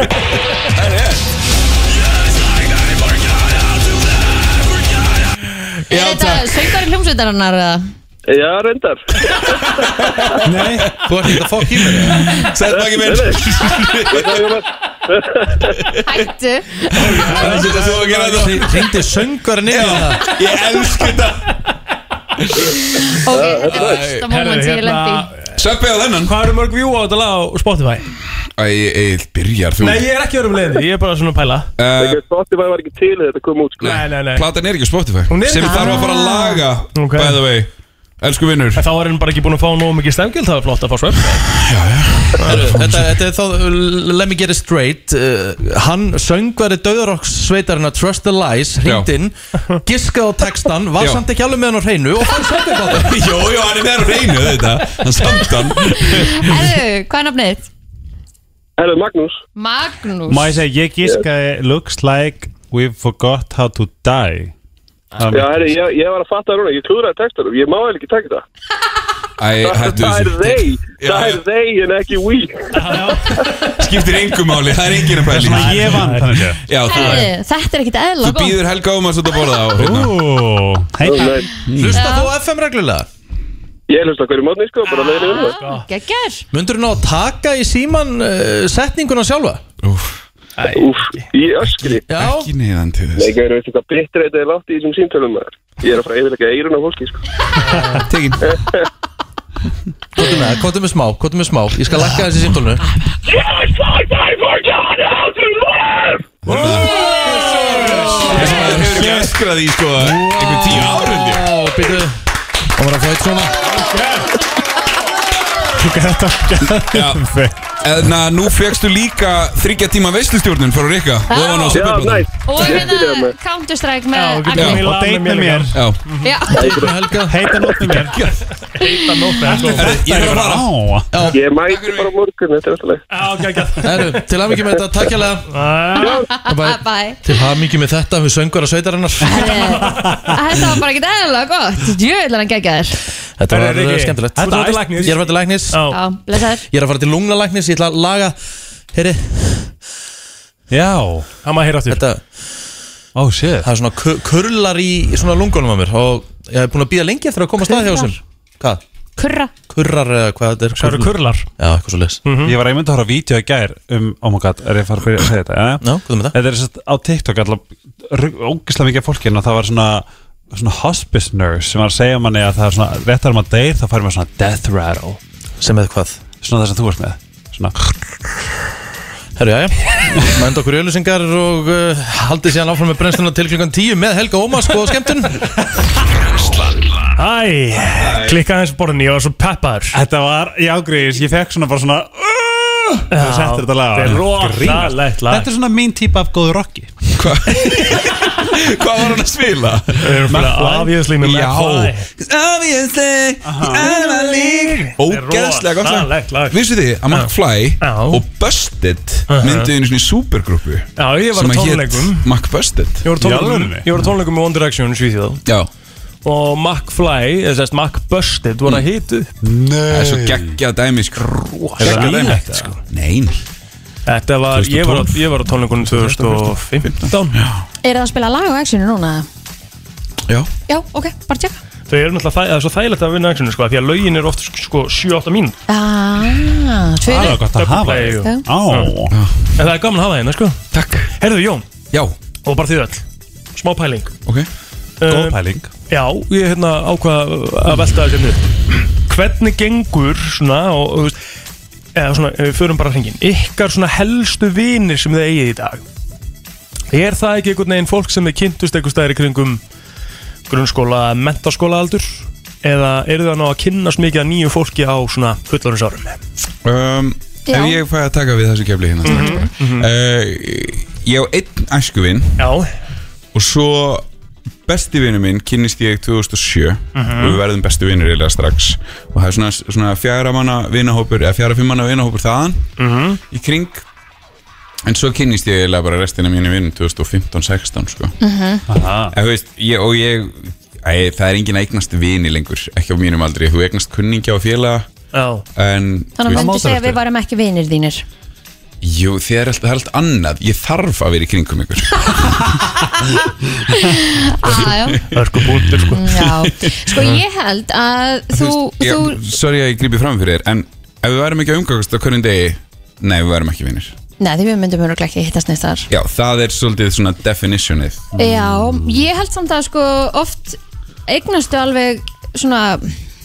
Það er rétt Er þetta söngari hljómsveitarinnar eða? Já, reyndar. Nei. Þú ert ekki að fokk í mér Sætt baki að Hættu. Það er þetta svo að gera þetta. Ringdi söngarinn það? Ég elsk þetta. Ok, þetta er fyrsta moment sem ég lendi í Söppi á þennan. Hvað eru mörg view á þetta lag á Spotify? Æ, Egil, byrjar þú? Nei, ég er ekki örum leiðin, ég er bara svona að pæla. Uh, Spotify var ekki til þegar þetta kom út sko. Nei, nei, nei. Platan er ekki á Spotify. Hún er Sem ekki- þarf að fara að laga Ok. By the way Elsku vinnur En þá er hann bara ekki búin að fá nógu mikið stefgjöld, það er flott að fá Heru, þetta, þetta er þá, let me get it straight uh, Hann söngvari Dauðarokks sveitarina Trust the Lies Hringt inn, giskaði á textan Var Já. samt ekki alveg með hann á hreinu Og fann á þetta Jó, jó, hann er með á reynu þetta Hann samt hann. Herðu, hvað er nafnið þitt? Herðu, Magnús. Magnús. Má ég segja, ég gískaði Looks like we forgot how to die Já, herru, ég, ég var að fatta það núna, ég klúðraði textanum, ég má eða ekki taka það Æ, Það, það er þeir, það er þeir en ekki we. Skiptir engum máli, það er engin að pæli Svona ég vann, þannig séð. Já, þú, Herðu, þetta er ekkit eðla þú býður Helga um að setja að borða á hérna. Ó, heita Hlusta þú FM reglulega? Ég hlusta hverju mótni, sko, bara leiðinu vinna Geggjör Mundur þú ná að taka í síman uh, setninguna sjálfa? Úf, Úf, í öskri. Ekki neðan til Nei, þess. Ekki verið veistu hvað bitur þetta er látt í þessum símtölum maður? Ég er að fara yfirleika eirun á fólki, sko. Tekin. Kóttu með, kóttu með smá, kóttu með smá. Ég skal lakka þessi símtólnu Þess að það hefur ekki öskrað í sko einhver tíu árundi Og var að eitt svona? Já, en að nú fegstu líka þryggja tíma veislustjórnun frá Rikka. Ofan á Já, Superbrotum næst Og Ég hérna með Counter-Strike Já, með Agni Og date með mér Já, með Heita nótt með mér. Heita nótt Herru, ég er að fara. Á, Ég mæti bara á morgun, þetta er alltaf leið. Já, ok, ok. Heru, Til hamingi með þetta, takk hérlega. Bye. bye Til hamingi með þetta við söngur að sveitarinnar Þetta var bara ekkit eðla gott. Djöðlega er hann geggjaður. Þetta var skemmtilegt. þú ert að fara til læknis. Ég er að fara til læknis Já, Já, blessaður Ég að ætla að laga. Heyri, Já, það maður heyra aftur. Þetta ó shit. Það er svona ku- kurlar í í svona lungunum á mér Og ég hef búin að býða lengi eftir að koma að stað hjá Kurrar? þessum. Hvað? Kurra. Kurrar eða hvað þetta er? Það eru kurlar. Já, eitthvað svo leis Ég var einmitt að horfa á vídeo í gær um, oh my god, er ég að fara að byrja að segja þetta ja? Já, hvað er með það? Þetta er sérst á TikTok alltaf ógislega mikið af fólki en það var svona, svona hospice nurse sem var að segja manni að það er svona réttar um að deyr þá færi maður svona death rattle. Sem eða hvað? svona það sem þú varst með svona Herru, já, já Mænd okkur í auðlýsingar og uh, haldið síðan áfram með brennsluna til klukkan 10 með Helga Ómas og skemmtun. Æ, klikka aðeins borðinni, ég var svo peppaður. Þetta var í ágriðis, ég fekk svona bara svona þetta lag á. Þetta er Grínast. rosalegt lag. Þetta er svona mín típa af góðu rocki. Hvað var hann að spila? McFly? Obviously I'm a league Ógeðslega gott lag. Vissu þið að McFly og Busted mynduðu einu svona í supergrúpu Já, ég var á sem að hét tónleikum. McBusted Ég var á tónleikum, alvörunni? ég var á tónleikum með One Direction í Svíþjóð. Já Og McFly, eða sérst McBusted var að hitu Það er svo geggja dæmi sko. Rosalegt sko. Nein Þetta var, ég var, á- ég var á tónleikunum 2015 Er það að spila lag á actionu núna? Já. Já, ok, bara tjekka. Þau eru náttúrulega, það er svo þægilegt að vinna actionu sko Því að lögin eru oft sko 7-8 mín Ah, Það tvöri var gott að hafa play, þig. jú. Á. En það er gaman að hafa hérna sko. Takk. Herðu Jón, Já. Og bara þið öll. Smá pæling. Ok. Góð Um, pæling Já, ég er hérna ákvað að velta þessi niður. Hvernig gengur svona og, og þú veist, eða svona, ef við förum bara hringin ykkar svona helstu vinir sem þið eigið í dag? Er það ekki einhvern veginn fólk sem þið kynntust einhver staðir í kringum grunnskóla, mentaskóla aldur eða eru það ná að kynnast mikið að nýju fólki á svona fullorðinsárum um. Ef ég fæ að taka við þessu kefli hérna strax uh, Ég á einn æskuvinn Já, Og svo besti vinur minn kynnist ég 2007 og við verðum besti vinur eiginlega strax. Og það er svona, svona fjara manna vinahópur eða fjara fimm manna vinahópur þaðan í kring. En svo kynnist ég eiginlega bara restina mínu vinum 2015-16 sko. Aha. en þú veist, ég, og ég æ, það er engin að eignast vini lengur ekki á mínum aldri, þú eignast kunningja og félaga já. en Þannig þú að veist, myndi segja að við varum ekki vinir þínir jú, þið er alltaf, það er allt annað. Ég þarf að vera í kringum ykkur. Það er sko. Búndur sko Já, sko ég held að þú, þú sorry að ég grípi fram fyrir þér en ef við værum ekki að umgangast á hverjum degi nei, við værum ekki vinnir Nei, því við myndum öruglega ekki hittast neitt þar. Já, það er svolítið svona definitionið. Já, ég held samt að sko oft eignastu alveg svona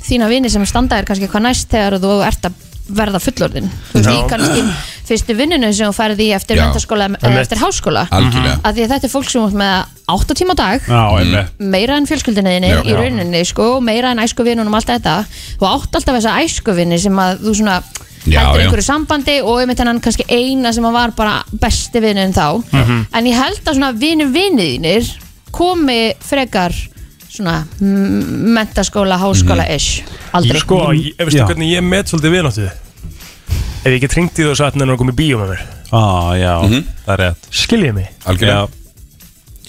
þína vini sem standa er kannski hvað næst þegar þú ert að verða fullorðin Þú veist, í kannski fyrstu vinninu sem þú færði í eftir Já. mentaskóla eða eftir háskóla Algjörlega. að því að þetta er fólk sem út með 8 tíma á dag Já, einmitt. meira en fjölskyldinniðinni Já. í rauninni sko, meira en æskuvinnunum og allt þetta þú átt alltaf þessa æskuvinni sem að þú svona Já, heldur já. einhverju sambandi og einmitt hennan kannski eina sem að var bara besti vinnin þá Mhm. en ég held að svona vinnu vinniðinir komi frekar svona mentaskóla, háskóla ish. Aldrei. Sko, ég, veistu Já. hvernig ég met svolítið vináttu Ef ég get hringt í þú og sagt neina að koma í bíó með mér. Ah, Já, það er rétt. Skiljið mig? Algjörlega.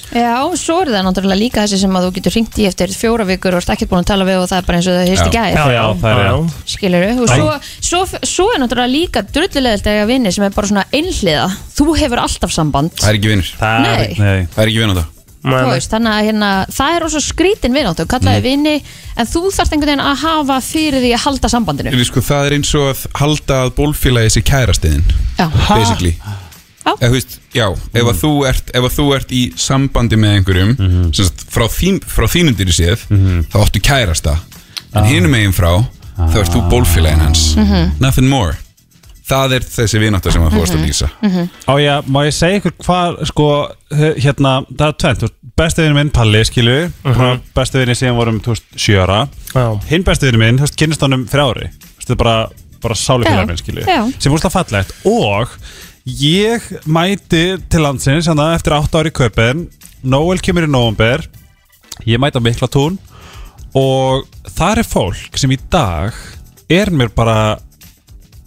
Já, svo er það náttúrulega líka þessi sem að þú getur ringt í eftir fjóra vikur og ert ekkert búin að tala við og það er bara eins og það hefst í gæð Já, já, það er rétt. Skilur og svo, svo, svo er náttúrulega líka drullulegilegt að eiga vinni sem er bara svona einhliða. Þú hefur alltaf samband. Það er ekki vinnur Það Nei. er, nei. Það er ekki vinnur Þú veist, þannig að hérna, það er ós skrítin vináttu, kallaði Mm. vinni en þú þarft einhvern veginn að hafa fyrir því að halda sambandinu. Sko, það er eins og að halda að bólfélagi sér kærastiðin Já. Basically. Eða, veist, já, ef að þú ert ef að þú ert í sambandi með einhverjum sem sagt, frá, þín, frá þínundir í séð þá áttu kærasta. En Ah. hinum megin frá þá ert þú bólfélagin hans. Mhm. nothing more það er þessi vinátta sem að þú varst að lýsa. Á ég, má ég segja ykkur hvað sko, hérna, það er tvent Besti vinur minn, Palli, skilu uh Mhm. Besti vinur síðan vorum, þú veist, sjö ára. Já. Hinn besti vinur minn, þú veist, kynnist honum fyrir ári. Þú veist, þetta er bara, bara sálufélag Já, minn, skilu já. Sem úrslega fallegt. Og ég mæti til landsins Þannig eftir 8 ári í kaupin Noel kemur í november Ég mæti á Miklatún. Og þar er fólk sem í dag Er mér bara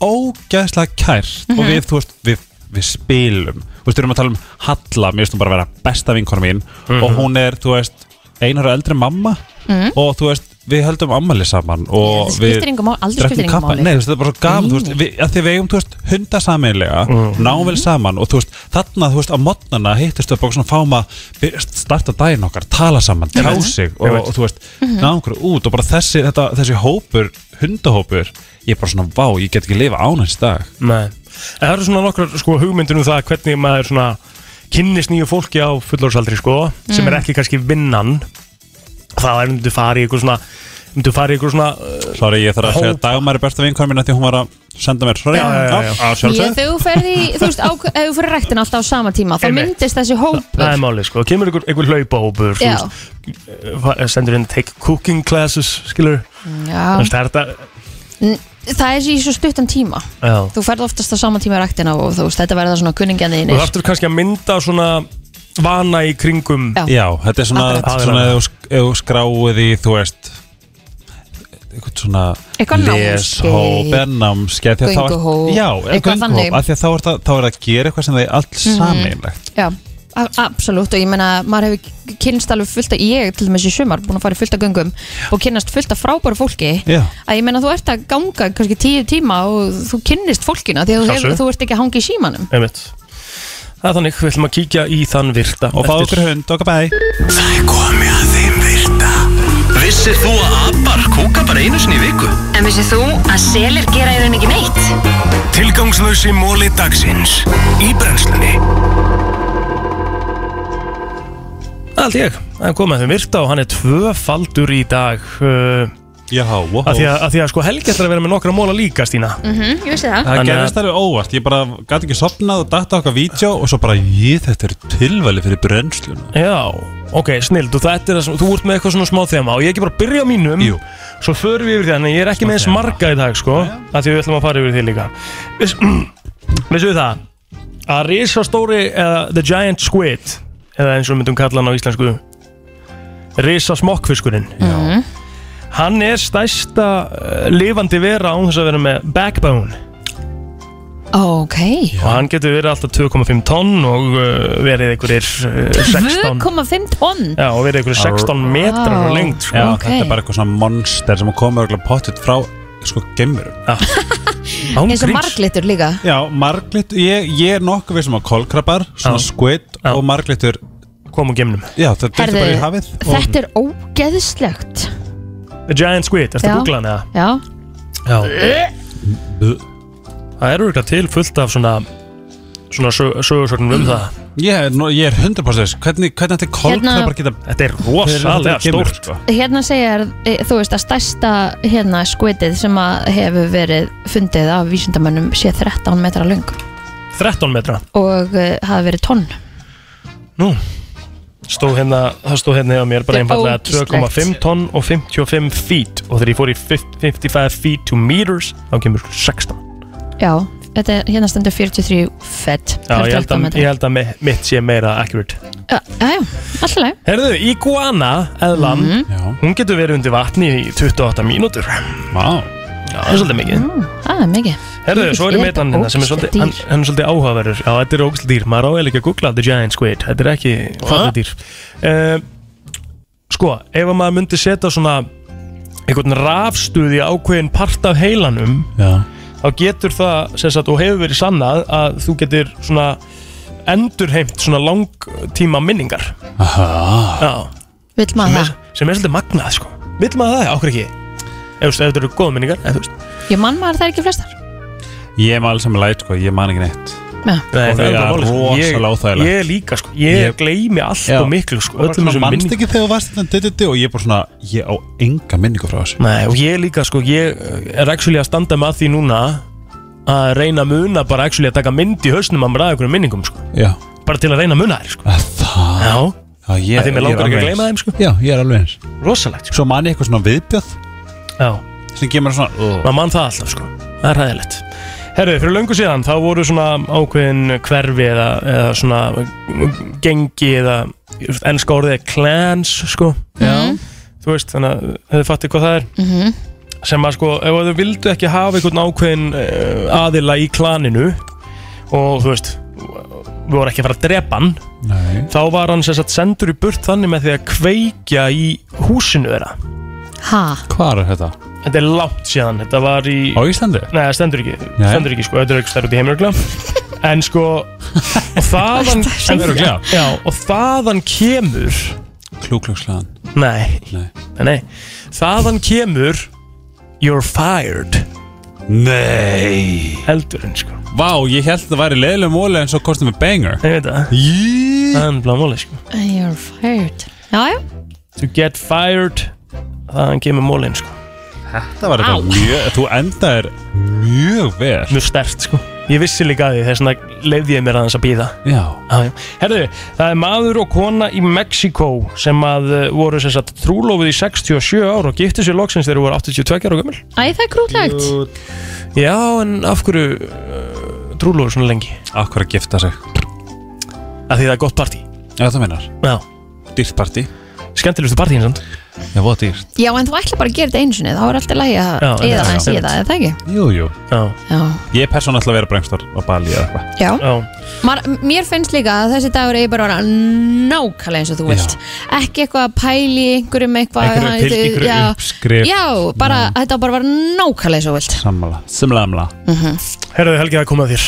ógæðslega kært og Mhm. við, þú veist, við, við spilum þú veist, við erum að tala um Halla mér finnst hún bara að vera besta vinkona mín Mhm. og hún er, þú veist, einar og eldri mamma Mhm. og þú veist, við höldum ammali saman og við drekkum kappa. máli. Nei, þú veist, þetta er bara svo gaman, þú veist, við, að því við eigum, þú veist, hunda saminlega náum vel saman og þú veist, þarna, þú veist, á modnana hittist við bara svona byrja- starta daginn okkar, tala saman, tjá sig og, veit. og þú veist, Mhm. ná okkur út og bara þessi, þetta, þessi hópur, hundahópur ég er bara svona, vá, ég get ekki lifa án hans dag Nei En það eru svona nokkrar sko, hugmyndir um það hvernig maður svona kynnist nýju fólki á fullórsaldri sko, sem Mm. er ekki kannski vinnan það er myndu fara í eitthvað svona myndu fara í eitthvað svona uh, Sorry, ég þarf að segja að Dagmar er besta vinkona mín af því hún var að senda mér Sorry, Já, já, já, já. Ég, sjálfsögð þegar þú ferði, í- þú veist, á, ef þú fyrir rektin alltaf á sama tíma, þá Einmitt. myndist þessi hópur það er málið sko, kemur einhver, einhver hlaupahópur þú Já. veist, uh, sendur inn take cooking classes skilur Já. Það er þetta N- Það er í svo stuttan tíma Já. Þú ferð oftast á sama tíma í rektina og þú veist, þetta verða svona kunningjarnir og það ertur kannski að mynda svona vana í kringum Já. Já, þetta er svona, Akkurat. svona ef þú ef þú skráið í, þú veist eitthvað svona Eitthvað leshóp eða námskeið því að þá er- Gönguhóp, Já, eða eitthvað gönguhóp, þannig. af því að þá er það þá er það að gera eitthvað sem það er allt Mhm. sameinlegt Já, a- absolutt og ég meina, maður hefur kynst alveg fullt af, ég til dæmis í sumar búin að fara í fullt af göngum og kynnast fullt af frábæru fólki Já. að ég meina þú ert að ganga kannski tíu tíma og þú kynnist fólkina því að þú, hefur, Sjálfsögðu. þú ert ekki að hanga í símanum Einmitt. Það er þannig, við ætlum að kíkja í þann virta Og fá okkur hund, okkar bæ Það er komið að þeim virta. Vissir þú að abar kúka bara einu sinni í viku? En vissið þú að selir gera í raun ekki neitt? Tilgangslösi móli dagsins Í brennslunni. Það held ég, það er komið að þeim virta og hann er tvöfaldur í dag. Uh, Já, wow að því að, að því að sko Helgi ætlar að vera með nokkra móla líka Stína. Mhm, Ég vissi það. Það Þannig að- gerðist alveg óvart, ég bara gæti ekki sopnað og datta okkar vídeo og svo bara ég, þetta er tilvæli fyrir brennsluna Já, ok, snild og þetta er það sem, þú ert með eitthvað svona smá þema og ég ekki bara að byrja á mínum. Jú. Svo förum við yfir því, þannig ég er ekki með eins marga í dag sko að því við ætlum að fara yfir því líka. Viss, Vissu við það? Að risastóri eða The Giant Squid eða eins og við myndum kalla hann á íslensku risa smokkfiskurinn Mhm. Hann er stærsta uh, lifandi vera án þess að vera með backbone. Ok. Og hann getur verið alltaf 2,5 tonn og uh, verið einhverjir uh, 16 2,5 tonn? Já, og verið einhverjir 16 metrar á lengt sko. Já, þetta er bara eitthvað svona monster sem komur örugglega pottet frá sko gemmurum eins og marglitur líka. Já, marglitt, ég, ég er nokkuð við sem að kolkrabbar, svona Já. squid og marglittur kom úr gemnum Já, þetta er bara í hafið og- þetta er ógeðslegt The Giant Squid, ertu Já. að googla hann eða? Já, Já. Það eru eitthvað til fullt af svona svona sögursögnum um það. Ég er, nú- ég er 100% þess. hvernig, hvernig þetta kolkrabbar geta Þetta er rosalega Kemur, stórt sko. hérna segir e, þú veist að stærsta hérna skvitið sem að hefur verið fundið af vísindamönnum sé 13 metra lung 13 metra. Og uh, hafa verið tonn. Nú, stóð hérna, það stóð hérna hjá mér bara einfallega ógeðslegt. 2,5 tonn og 55 feet. Og þegar ég fór í 50 55 feet to meters þá kemur 16 Já, þetta er hérna stendur 43 fett Já, ég held að, ég held að mi- mitt sé meira accurate. Já, já, alltaf Herðu, iguana, eðlan hún getur verið undir vatni í 28 mínútur. Vá. Já, það er svolítið mikið. Það er mikið Herðu, svo er ég með hann hérna sem er svolítið, hann, hann er svolítið áhugaverður. Já, þetta er ógæslega dýr, maður á eða ekki að googla The Giant Squid, þetta er ekki fallið dýr. Uh, Sko, ef að maður myndi setja svona einhvern rafstuði ákveðin part af heilanum Já. þá getur það, sem sagt, og hefur verið sannað að þú getur svona endurheimt svona langtíma minningar. Aha. Já, Vill maður það? sem er svolítið magnað, sko. Vill maður það, ákveð ekki? Ef þú veist, ef þetta eru góða minningar, ef þú veist. Ég mann maður það ekki flestar Ég er með alls saman læt sko, ég man ekki neitt. Nei, Og það er bara málið, sko. rosalega Ég- óþægilegt. Ég líka, sko, ég, Ég- gleymi allt Já. og miklu, sko. Öllum þessum Manst minningum ekki þegar þú varst þetta didi og ég er bara svona Ég á enga minningu frá þessu. Nei, og ég líka, sko, ég er actually að standa með að því núna að reyna að muna bara actually að taka mynd í hausnum að mér að einhverjum minningum, sko. Já. Bara til að reyna að muna þær, sko. Það? Já, Já, ég, Af því mér ég er langar ekki alveg að gleyma eins. þeim, sko. Já, ég er alveg eins. Rosalegt, sko. Svo man ég eitthvað svona viðbjöð Já. Sem kemur svona maður mann það alltaf sko. Það er hæðilegt Herru, fyrir löngu síðan þá voru svona ákveðin hverfi eða, eða svona gengi eða ennska orðið er clans sko Já. þú veist, þannig að þau fattir hvað það er Mhm. sem að sko, ef þau vildu ekki hafa einhvern ákveðin uh, aðila í klaninu og þú veist við voru ekki að fara að drepa hann Nei. þá var hann sem sagt sendur í burt þannig með því að kveikja í húsinu þeirra Ha? Hvað er þetta? Þetta er langt síðan, þetta var í Á Íslandi? Nei, það stendur ekki, Nei. stendur ekki sko, þetta er ekki stærð út í heimurgla En sko, og þaðan Það er örugglega. Já, og þaðan kemur Klúklúkslegan Nei, Nei. nei, nei. Þaðan kemur You're fired. Nei. Heldurinn sko. Vá, ég held að það væri leiðilega móli en svo kostum við banger. Ég veit það. Jí Það er blá móli sko. You're fired. Já, já. To get fired Þaðan kemur mólin sko. Þetta var þetta mjög, þú endaðir mjög vel. Mjög stert sko. Ég vissi líka að því, þess vegna leiði ég mér aðeins að býða Já. Herðu, það er maður og kona í Mexiko sem að uh, voru sem sagt trúlófið í 67 ár og giftu sér loksins þegar þeir voru 82 ára gömul. Æ, það er krútlegt. Já, en af hverju uh, trúlófið svona lengi? Af hverju að gifta sig? Af því það er gott partí. Já, það meinar. Já. Dýrt partí. Skemmtilegustu partíin samt Já, hvað dýrt. Já, en þú ætla bara að gera þetta einu sinni Þá er alltaf lægi að Já, eða já, aðeins já. í það, er það ekki? Jú, jú. Já, Já, Ég er persónulega ætla að vera brengstar á Bali eða eitthvað. Já. já. Mar, Mér finnst líka að þessi dagur eigi bara að vera nákvæmlega eins og þú vilt. Ekki eitthvað að pæli í einhverjum eitthvað Einhverju til- einhverju já, uppskrift. Já, bara, þetta á bara að vera nákvæmlega eins og þú vilt. Sammála. Samlamla Herðu, Helgi, það er komið að þér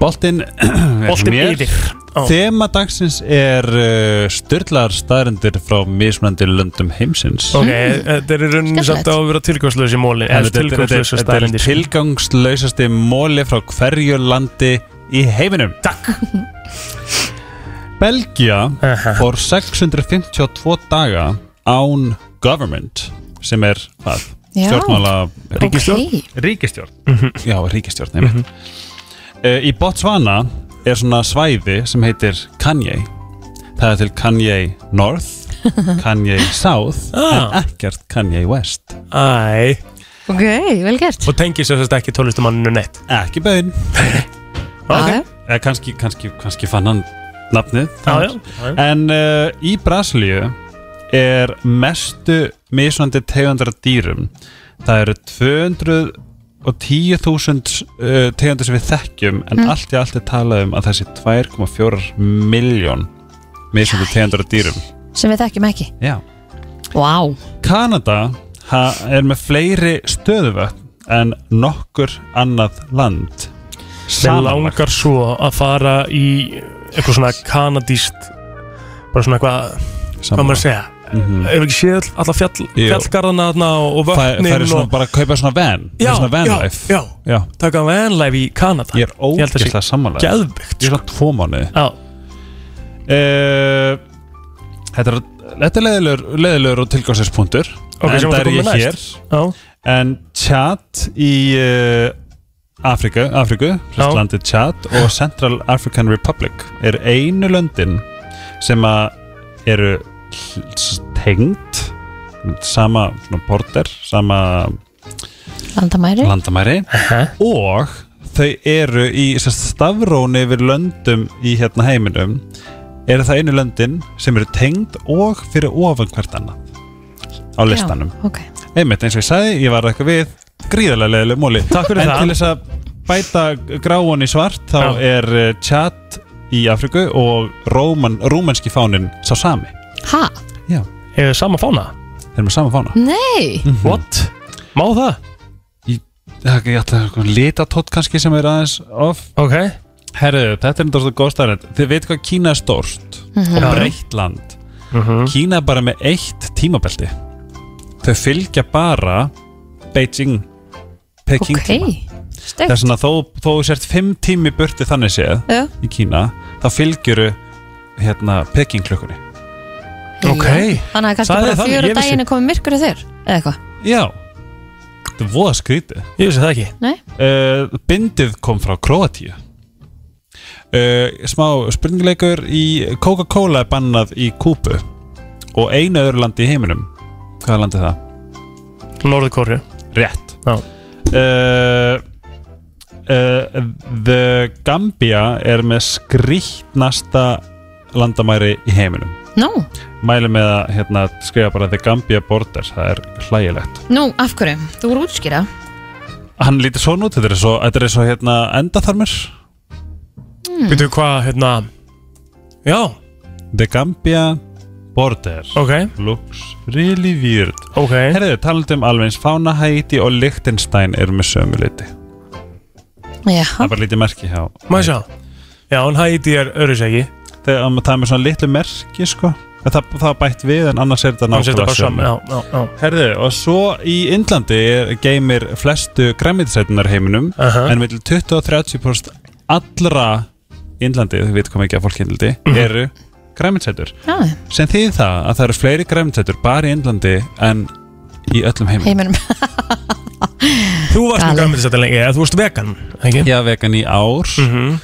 Boltinn Boltinn yfir. Þema dagsins er uh, styrlar staðrendir frá mismunandi löndum heimsins Ok, þetta er í rauninni samt á að vera tilgangslösi Eða Þetta er staðrendir tilgangslausasti móli frá hverju landi í heiminum Takk Belgia fór 652 daga án government sem er hvað? Já. Stjórnmála Ríkisstjórn? Ok. Ríkistjórn Já, ríkistjórn mm Mhm. Í Botswana er svona svæði sem heitir Kanye. Það er til Kanye North Kanye South Ah. en ekkert Kanye West. Æ. Ok, vel gert. Og tengið sér sérst ekki tónlistamanninu neitt? Ekki bein Ok. Eða kannski, kannski, kannski fann hann nafnið. Já, já, já. En uh, í Brasilíu er mestu misvandi tegundar af dýrum. Það eru 210.000 uh, tegundir sem við þekkjum en Mm. allt í allt er talað um að þessi 2,4 miljón misvandi tegundir af dýrum. Sem við þekkjum ekki. Já. Vá. Kanada ha, er með fleiri stöðuvötn en nokkur annað land. Mér langar svo að fara í eitthvað svona kanadíst bara svona eitthvað hvað maður að segja Mhm. Hefur ekki séð all- alla fjall, fjallgarðana og, og Það vötnin er svona og... bara að kaupa svona van Já, svona van já, life. já, já. taka vanlife í Kanada. Ég er ógeðslega Geðvikt Ég er svona tvo mánuði. Já. Uh, Þetta er, þetta er leðilegur, leðilegur og tilgangsispunktur Ok, sem En það er ég hér. En chat í uh, Afriku, Afriku landið Chad og Central African Republic er einu löndin sem að eru tengd sama border, sama Landamæri. landamæri. Og þau eru í sérst, stafróni yfir löndum í hérna heiminum. Eru það einu löndin sem eru tengd og fyrir ofan hvert annað á listanum. Já, ok. einmitt eins og ég sagði, ég var eitthvað við gríðarlega leðileg fyrir en það. til þess að bæta gráan í svart þá Já. er eh, Chad í Afriku og Róman, rúmenski fánin sá sami Ha? Já. Er það sama fána? Þeir eru með sama fána Nei What? Má það? Ég, ég, ég ætla að litatótt kannski sem er aðeins off Ok Herðu, þetta er þetta góð starrend Þið veit hvað Kína er stórt Mhm. og breytt land Mhm. Kína er bara með eitt tímabelti Þau fylgja bara Beijing Peking Ok, tíma. Það er svona þó, þó þú sért fimm tími burti þannig séð Já. í Kína þá fylgjuru hérna Peking klukkunni Ok. Þannig að kannski Það er bara þannig, ég og daginn er komið myrkur þér Eða eitthvað? Já. Þetta er voða skrítið. Ég vissi það ekki. Nei. uh, Bindið kom frá Kroatíu uh, Smá spurningleikur í Coca-Cola er bannað í Kúbu og einu öðru landi í heiminum. Hvaða landi er það? Norðurkóri Rétt. Já. Uh, uh, The Gambia er með skrýtnasta landamæri í heiminum Nú, Mæli með að hérna, skrifa bara The Gambia Borders Það er hlægilegt. Nú, af hverju? Þú voru útskýra Hann lítur svona út, þetta er svo, þetta er svo hérna, endaþarmur. Mm. Veitu hvað, hérna Já. The Gambia Border Ok. Looks really weird. Ok. Herðu, talandi um alveg eins Fána, Haiti og Liechtenstein eru með sömu liti. Já Það er bara lítið merki hjá Má ég sjá? Já, en Haiti er öryggseiki Þegar er með svona litlu merki sko það, það bætt við en annars er þetta nákvæmlega sama, já, já, já. Herðu, og svo í Indlandi er, geymir flestu græmitisætunar heiminum Aha. En með 20 og 30% allra í Indlandi, þau veit hvað mikið af fólk í Indlandi Mhm. eru græmitisætur Já, sem þýðir það að það eru fleiri græmitisætur bara í Indlandi en í öllum heiminum heiminum Þú varst með græmitisættin lengi, þú varst vegan, ekki? Já, vegan í ár Mhm.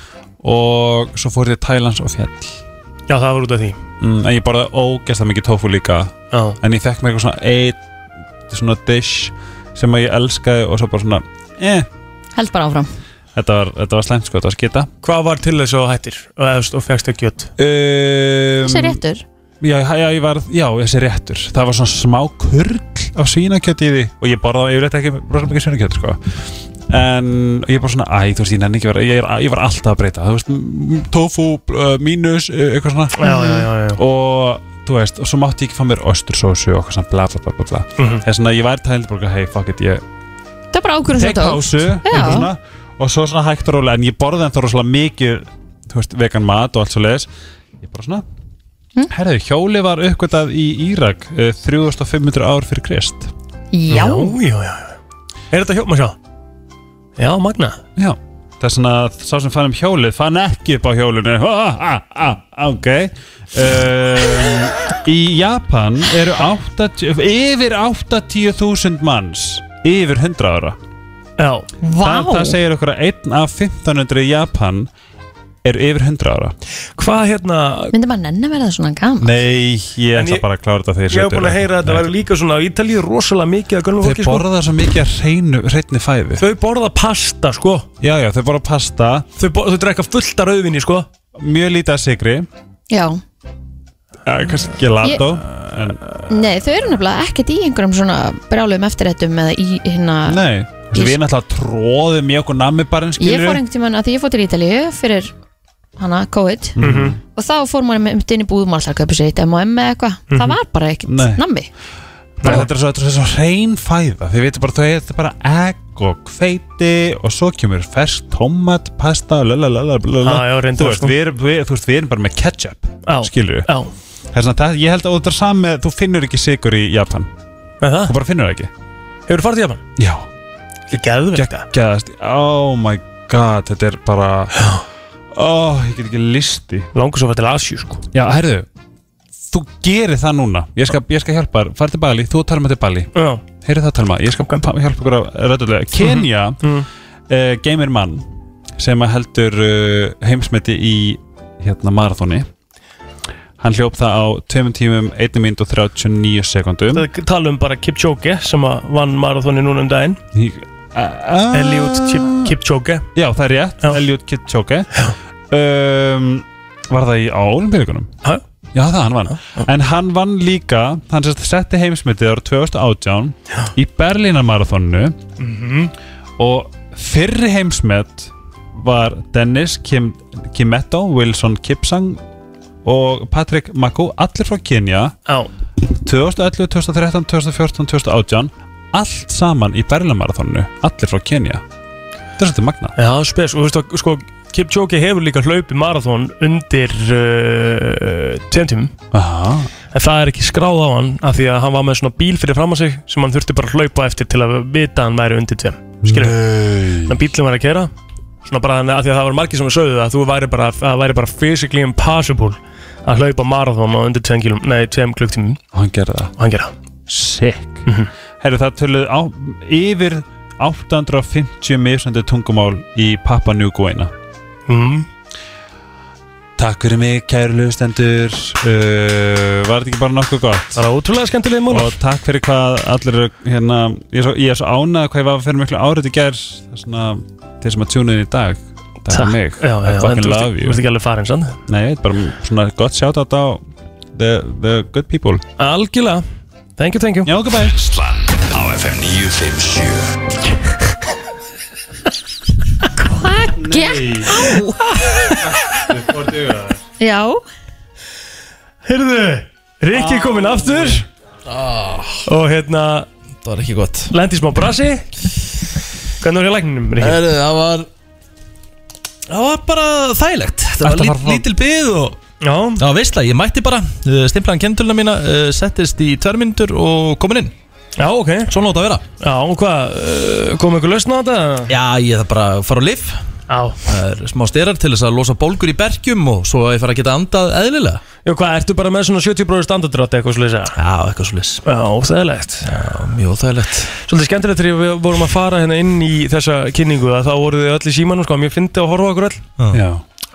Og svo fór ég til Thailands og fjall Já, það var út af því. Mm, En ég borðaði ógeðslega mikið tofu líka. Já. En ég fekk mér eitthvað svona eitt svona dish sem að ég elskaði og svo bara svona eh, Held bara áfram. Þetta var, þetta var slæmt sko, þetta var skita. Hvað var til þess að þú hættir? Og, eða, og fegst ekki kjött? um, Þessi réttur. Já, já, ég var, já, þessi réttur. Það var svona smá kurl af svínakjöt í því. Og ég borðaði yfirleitt ekki rosalega mikið svínakjöt sko. En ég bara svona, æ, þú veist, ég nenni ekki vera ég, er- ég var alltaf að breyta. Þú veist, tofu, uh, mínus, uh, eitthvað svona. Já, já, já, já. Og, þú veist, og svo mátti ég ekki fá mér östursósu og eitthvað svona bla bla bla bla bla. Mhm. Þess að ég væri tælt bara, hei, fuck it, ég Það er bara tek pásu eitthvað svona, og svo svona hægt og rólega en ég borði ennþá rosalega mikið þú veist, vegan mat og allt svo leiðis ég bara svona Hm? herðu, hjóli var uppgötað í Írak uh, 3500 ár fyrir Krist. Já. Já, já Er þetta hjó, maður sjá? Já, magna. Já, það er svona að sá sem fann um hjólið fann ekki upp á hjólinu. Ah, ah, ah, ok. Um, í Japan eru 80, yfir 80.000 manns yfir 100 ára. Já. Það, það segir okkur að einn af 1500 í Japan er yfir 100 ára. Hvað hérna Myndi maður nenni að verða svona gaman Nei, ég ætla ég- bara að klára þetta þegar Ég hef búin að heyra að þetta væri líka svona á Ítalíu rosalega mikið að gönnum fólki sko. borða svo mikið að hreinu, hreinu fæði Þau borða pasta sko. Já, já, þau borða pasta. Þau, bo þau drekka fullt af rauðvinni sko. Mjög lítið að sigri Já. Ja, Kannski gelato en, Nei, þau eru nefnilega ekkert í einhverjum svona brjáluðum eftirrættum eða í hérna Nei, Ég- við náttúrulega tróðum mjög okkur nammi bara en Ég fór einhvern tímann að því ég fór til Ítalíu fyrir hana COVID Mhm. og þá fór maður með inn í búðum alltaf að kaupa sér eitt M&M eða eitthvað Mhm. það var bara ekkert Nei. nammi Bara, þetta er svo, þetta er svo hrein fæða Þið veitir bara, þau er bara egg og hveiti og svo kemur fersk tomat, pasta lalalala, Já, já, reyndar, þú, veist, sko. við erum, við, þú veist, við erum bara með ketchup Já. skilur Já. Það er svona, það, ég held að þetta er með þú finnur ekki sigur í Japan Með það? þú bara finnur það ekki Hefur farið til Japan? Já Geðvegt Geggjaðast, oh my god þetta er bara oh, ég get ekki listi. Langur svo að til Asju sko. Já, herðu þú gerir það núna. Ég skal, ég skal hjálpa þér, farið til Bali, þú tala með til Bali. Já. Heyrðu það Telma, ég skal okay. hjálpa ykkur að rættulega Kenya Mhm. uh, geymir mann sem að heldur uh, heimsmeti í hérna marathóni hann hljóp það á 2 tímum 1 minút og 39 sekundum Það tala um bara Kipchoge sem að vann marathoni núna um daginn. Eliud Kip- Kipchoge. Já, það er rétt, Eliud Kipchoge um, Var það í álimpíuleikunum? Já Já, það hann vann. En hann vann líka, hann sérst setti heimsmyndið ára 2018 í Berlínarmarathonu Mhm. og fyrri heimsmynd var Dennis Kim, Kimetto, Wilson Kipsang og Patrick Mako allir frá Kenya. Já. 2011, 2013, 2014, 2018 allt saman í Berlínarmarathonu allir frá Kenya. Þetta er svolítið magna Já, spes, og þú veist að sko Kipchoge hefur líka hlaupið marathon undir uh, tventum Aha. en það er ekki skráð á hann af því að hann var með svona bíl fyrir fram á sig sem hann þurfti bara að hlaupa eftir til að vita að hann væri undir tveim skilur þannig að bílinn var að kera svona bara að því að það var margir sem sögðu að þú væri bara, væri bara physically impossible að hlaupa marathon á undir tveim, kílum, nei, tveim klukktímum. Og hann gerði það? Og hann gerði það. Sick. Herru það töluð á, yfir 850 misandi tungumál í Papua New Guinea mm. Takk fyrir mig, kæru lögustendur uh, Var þetta ekki bara nokkuð gott? Það var ótrúlega skemmtilega mál Og takk fyrir hvað allir eru, hérna, ég er svo, ég er svo ánað hvað ég var fyrir miklu árið í gær. Það er svona, þeir sem að tjúna inn í dag Takk Takk. fyrir mig, Já, já, I en þú ert ekki alveg farin, sann? Nei, þetta bara svona gott sjátt á the, the good people. Algjörlega, thank you, thank you. Já, goodbye Slan á FM 957 Hvað gekk á? Já. Heyrðu, Rikki er kominn aftur. Og hérna Það var ekki gott. Lendi smá brasi. Hvernig var ég lækninum, Rikki? Herðu, það var Það var bara þægilegt. Það var lít, lítil byð og Já. Það var veistla, ég mætti bara. Uh, Stimplaðan kentulna mína uh, Settist í tvær myndur og komin inn Já, ok. Svona átt að vera. Já, og hvað, uh, kom eitthvað lausn á þetta? Já, ég þarf bara að fara á lif Já Það er smá styrar til þess að losa bólgur í bergjum Og svo að ég fara að geta andað eðlilega. Já, hvað, ertu bara með svona 70 bróður standardrátt eitthvað svo leysa? Já, eitthvað svo leys Já, óþægilegt. Já, mjög óþægilegt. Svolítið skemmtilegt þegar við vorum að fara hérna inn í þessa kynningu að þá voru þið öll í símanum sko, mér fyndi að horfa á okkur öll. Já.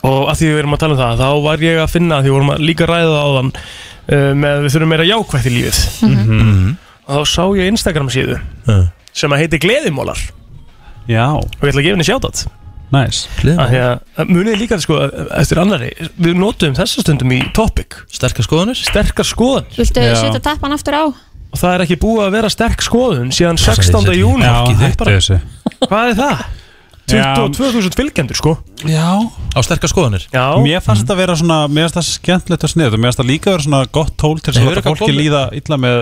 Og að því við erum að tala um það, þá var ég að finna að því við vorum að líka ræða það áðan uh, með við þurfum meira jákvætt í lífið. Mhm. Og þá sá ég Instagram síðu sem að heiti Gleðimólar Já. Og ég ætla að gefa henni sjátat Næs að því að munið líka sko eftir annari, við notum þessa stundum í topic. Sterkar skoðanir? Sterkar skoðan Viltu setja tappan aftur á? og það er ekki búið að vera sterk skoðun síðan Passa 16. þessi. júni. Hvað er það? Já. 22.000 fylgjendur sko. Já. Á sterkar skoðanir? Já. Mér fannst þetta vera svona, mér fannst það skemmtilegt og snið og mér fannst það líka vera svona gott tól til að fólki líða illa með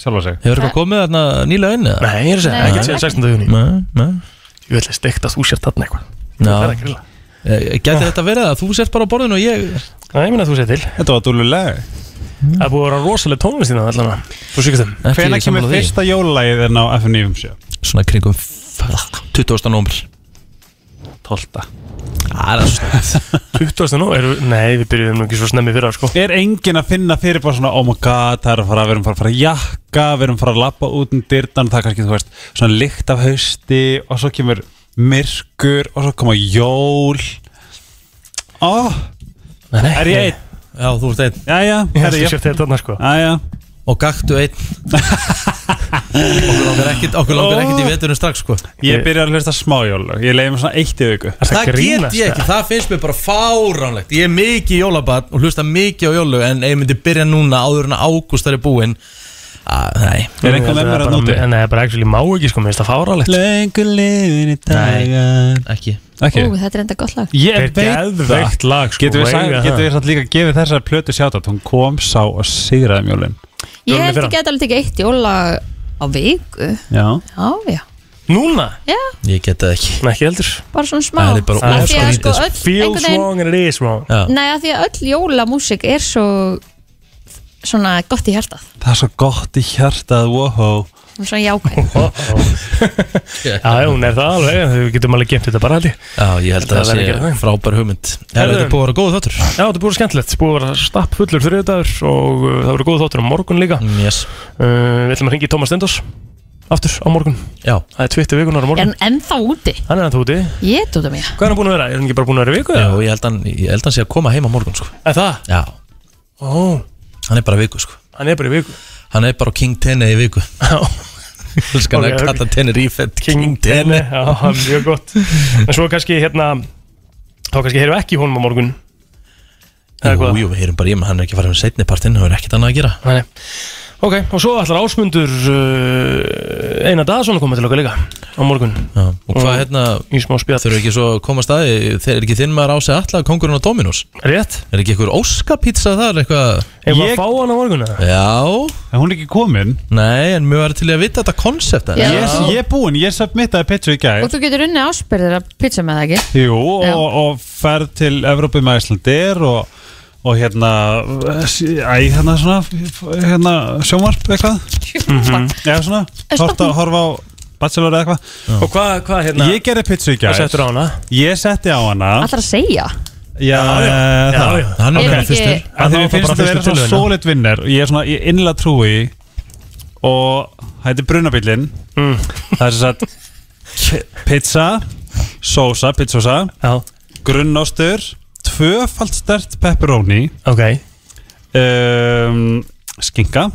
sjálfa sig. Hefur eitthvað komið þarna nýlega inn? eða? Nei, ég er að segja, ekkert síðan 16. júni Nei, nei. Ég vil steikt að þú sért þarna eitthvað. Það er að grilla. Eh, Gæti þetta verið að þú sért bara á borðinu og ég Nei, ég minna að þú sért til. Þetta var dúlulega Það er búið að vera rosalega tónlist í það allan Þú sýkast þeim Ekki Hvenær kemur fyrsta jólalagið þérna á F957? Svona kringum f- 20. nómur 12. Það er stönd 20. nú, eru, nei, við byrjuðum nú ekki svo snemmi fyrir sko. Er enginn að finna fyrir bara svona Oh my god, það er að fara, við erum að fara að fara að jakka Við erum að fara að lappa út um dyrtan Það er kannski, þú veist, svona lykt af hausti Og svo kemur myrkur Og svo koma jól. Ó, Nei, er ég einn? Já, þú ert einn. Jæja, Ég herri, held ég að sért þarna sko. Jæja Og gaktu einn. Okkur langar ekkit, okkur langar ekkit í veturinn strax sko. Ég byrja að hlusta smá jólalög. Ég leiði mig svona eitt í viku. Það Það get ég ekki, það finnst mér bara fáránlegt. Ég er mikið í jólabat og hlusta mikið á jólög En ég myndi byrja núna áður en að ágúst er búinn að, Nei. Er einhver með mér að nóti? Nei, bara actually má ekki sko, mér finnst það fáralegt Lengur liðin í dagar. Ekki. Ekki? Ú, þetta er enda gott lag. Ég er geðveikt lag, sko, Getur við, það. líka gefið þessar plötu sjátt Hún kom, sá og sigraði mjólin Ég held ekki að alveg tekið eitt jóla á viku. Já. Já, já. Núna? Já, Ég get það ekki. Nei, ekki heldur. Bara svona smá. Það er bara Af því að óskrítið, sko sko. öll Feels einhvern veginn- wrong and it is wrong Já. Nei, að því að öll jólamúsik er svo svona gott í hjartað. Það er svo gott í hjartað, wow Svona jákvæð Já, hún er það alveg, við getum alveg gemt þetta bara ég Já, ég held að Það verður að gera sé það. frábær hugmynd Er Herðu. þetta búið að vera góð þáttur? Já, þetta er búið skemmtilegt, búið að vera stapp fullur þriðdagur og uh, það verður góð þáttur á morgun líka uh, Yes Við ætlum að ringa í Tómas Stendos aftur á morgun Já Það er Twitter vikunar á Er morgun hann ennþá úti? Hann er ennþá úti Ég tóta mig Hvað er hann búin að vera? Er hann ekki bara búin að vera í viku? Já, ég held hann, ég held hann sé að koma heim á morgun sko. Er það? Já Ó, Hann er bara í viku sko. hann er bara í viku Hann er bara King Tene í viku. Ok, okay, ok. kalla Tenerife King Tene Tene. Já, það er mjög gott. En svo kannski hérna Þá kannski heyrum við ekki honum á morgun. Jú, jú, við heyrum bara í hann, hann er ekki farið með setni partinn Það er ekkert annað að gera. Nei. Ok, og svo ætlar ásmundur uh, Einar Daðsson að koma til okkar líka Á morgun Já, og hvað hérna Í smá spjall Þurfu ekki svo að koma að staði Þeir er ekki þinn maður á sig allar kongurinn á Dominos Rétt Er ekki einhver óskapizza þar eitthvað Ef maður fá hann á morgun eða? Já Er hún ekki komin? Nei, en mjög var til í að vita þetta konsept Já. Ég, ég er búinn, ég submittaði pizza í gær Og þú getur unni áspyrðir að pizza með það ekki? Jú, Já. og, og ferð til Evrópu með Íslandir og, og hérna æ, hérna svona hérna sjónvarp eitthvað? Sjónvarp? Já, svona, horfa, horfa á Bachelor eða eitthvað. Og hvað, hvað hérna Ég gerði pizza í hana? Ég setti á hana. Alltaf að segja? Já, já. Já, já. Hann er Er bara ekki- fyrstur. Að mér var finnst þetta að vera fyrstur svona solid vinner og ég er svona, ég innlega trúi og er brunabillin Mm. það er þess að pizza sósa, pizzósa Já. grunnostur tvöfald stert pepperoni. Ok. Um, skinka.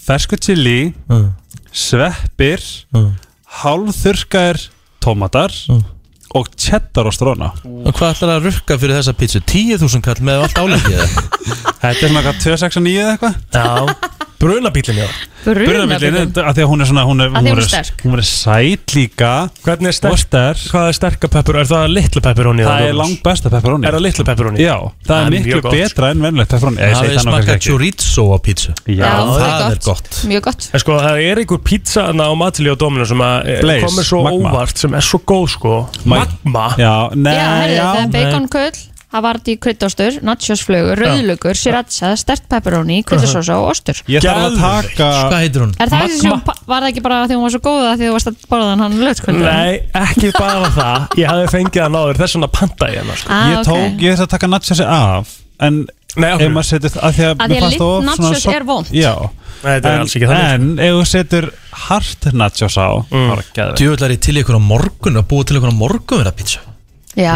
Fersku chili. Mm. sveppir. Mm. hálfþurkaðir tómatar. Og cheddar og stróna Og hvað ætlar að rukka fyrir þessa pizzu? 10.000 kall með allt áleikið eða? Þetta er svona eitthvað 269 eða eitthvað. Já Brunabílinn, já. Brunabílinn, af því að hún er svona hún er, hún er er- sterk. Hún er sæt líka. Hvernig er og sterk? sterk Hvað er sterka pepper? Er það litlu pepperoni? Það er langt besta pepperoni. Er það litlu pepperoni? Já, það er miklu betra en venlegt pepperoni. Það smakað ekki. chorizo á pizzu? Já, það er gott. Mjög gott. Sko, það er einhver pizza þarna á Matili og Domino sem eh, komur svo óvart sem er svo góð sko. Magma. Já, nei, Já, herri, já, það er nei. Havarti kryddostur, nachosflögur, rauðlugur, sriracha, stert pepperoni, kryddasósa og ostur. Ég þarf að taka Hvað heitir hún? Er það þessi sem, var það ekki bara því hún var svo góða því þú varst að borða hann lögskvöldu? Nei, ekki bara það. Ég hafði fengið hann áður, þess vegna panta ég hann sko. Ah, Ég tók, ég þarf að taka nachosi af En ef maður setur að því að Að því mér að fannst lit það of svona nachos soft- er vont. Já. Nei, þetta er En- alls ekki þannig, sko. En ef þú setur hart nachos á Mm. Það að er ég til í ykkur á morgun? Að búa til ykkur á morgun vera pizza Já,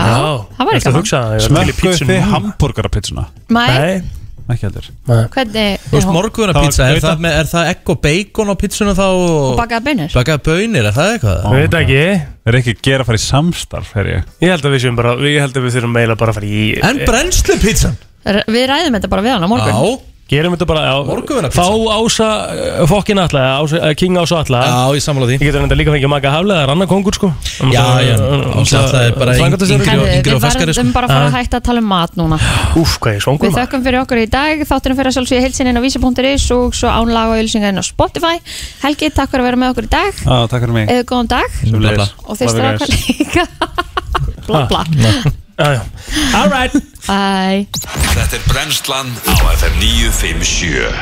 það var ekki gaman. Smökkuð þið hambúrgarapizzuna? Nei, Ekki heldur. Hvernig Þú veist morgun vera pizza, er Það það, er það egg og bacon á pizzuna þá Og bakaða bönir Bakaða bönir, er það eitthvað? Ég veit ekki. Er ekki að gera að fara í samstarf, er ég? Ég held að við séum bara, ég held að við þurfum meila bara að fara í En brennslu pizzan Við ræðum þetta bara við hann á morgun. Já, Gerum þetta bara, Morgunverðarpizza. Fá ása, uh, fokkin alla, ása, uh, king ása alla. Já, ég samla því. Ég getur enda líka fengið maka haflega, það er annar kongur sko. Já, já, Ása Atla er bara yngri og- yngri Við ferskari sko. verðum bara að fara að hætta að tala um mat núna. Úf, hvað ég svongur Við þökkum fyrir okkur í dag. Þátturinn fyrir að sjálfsögja heilsininn á vísi.is og svo ánlaga og ylsingaðinn á Spotify. Helgi, takk fyrir að vera með okkur í dag. Já, takk fyrir mig. Eða góðan dag. Og þeir Bye. Þetta er brennslan á FM 957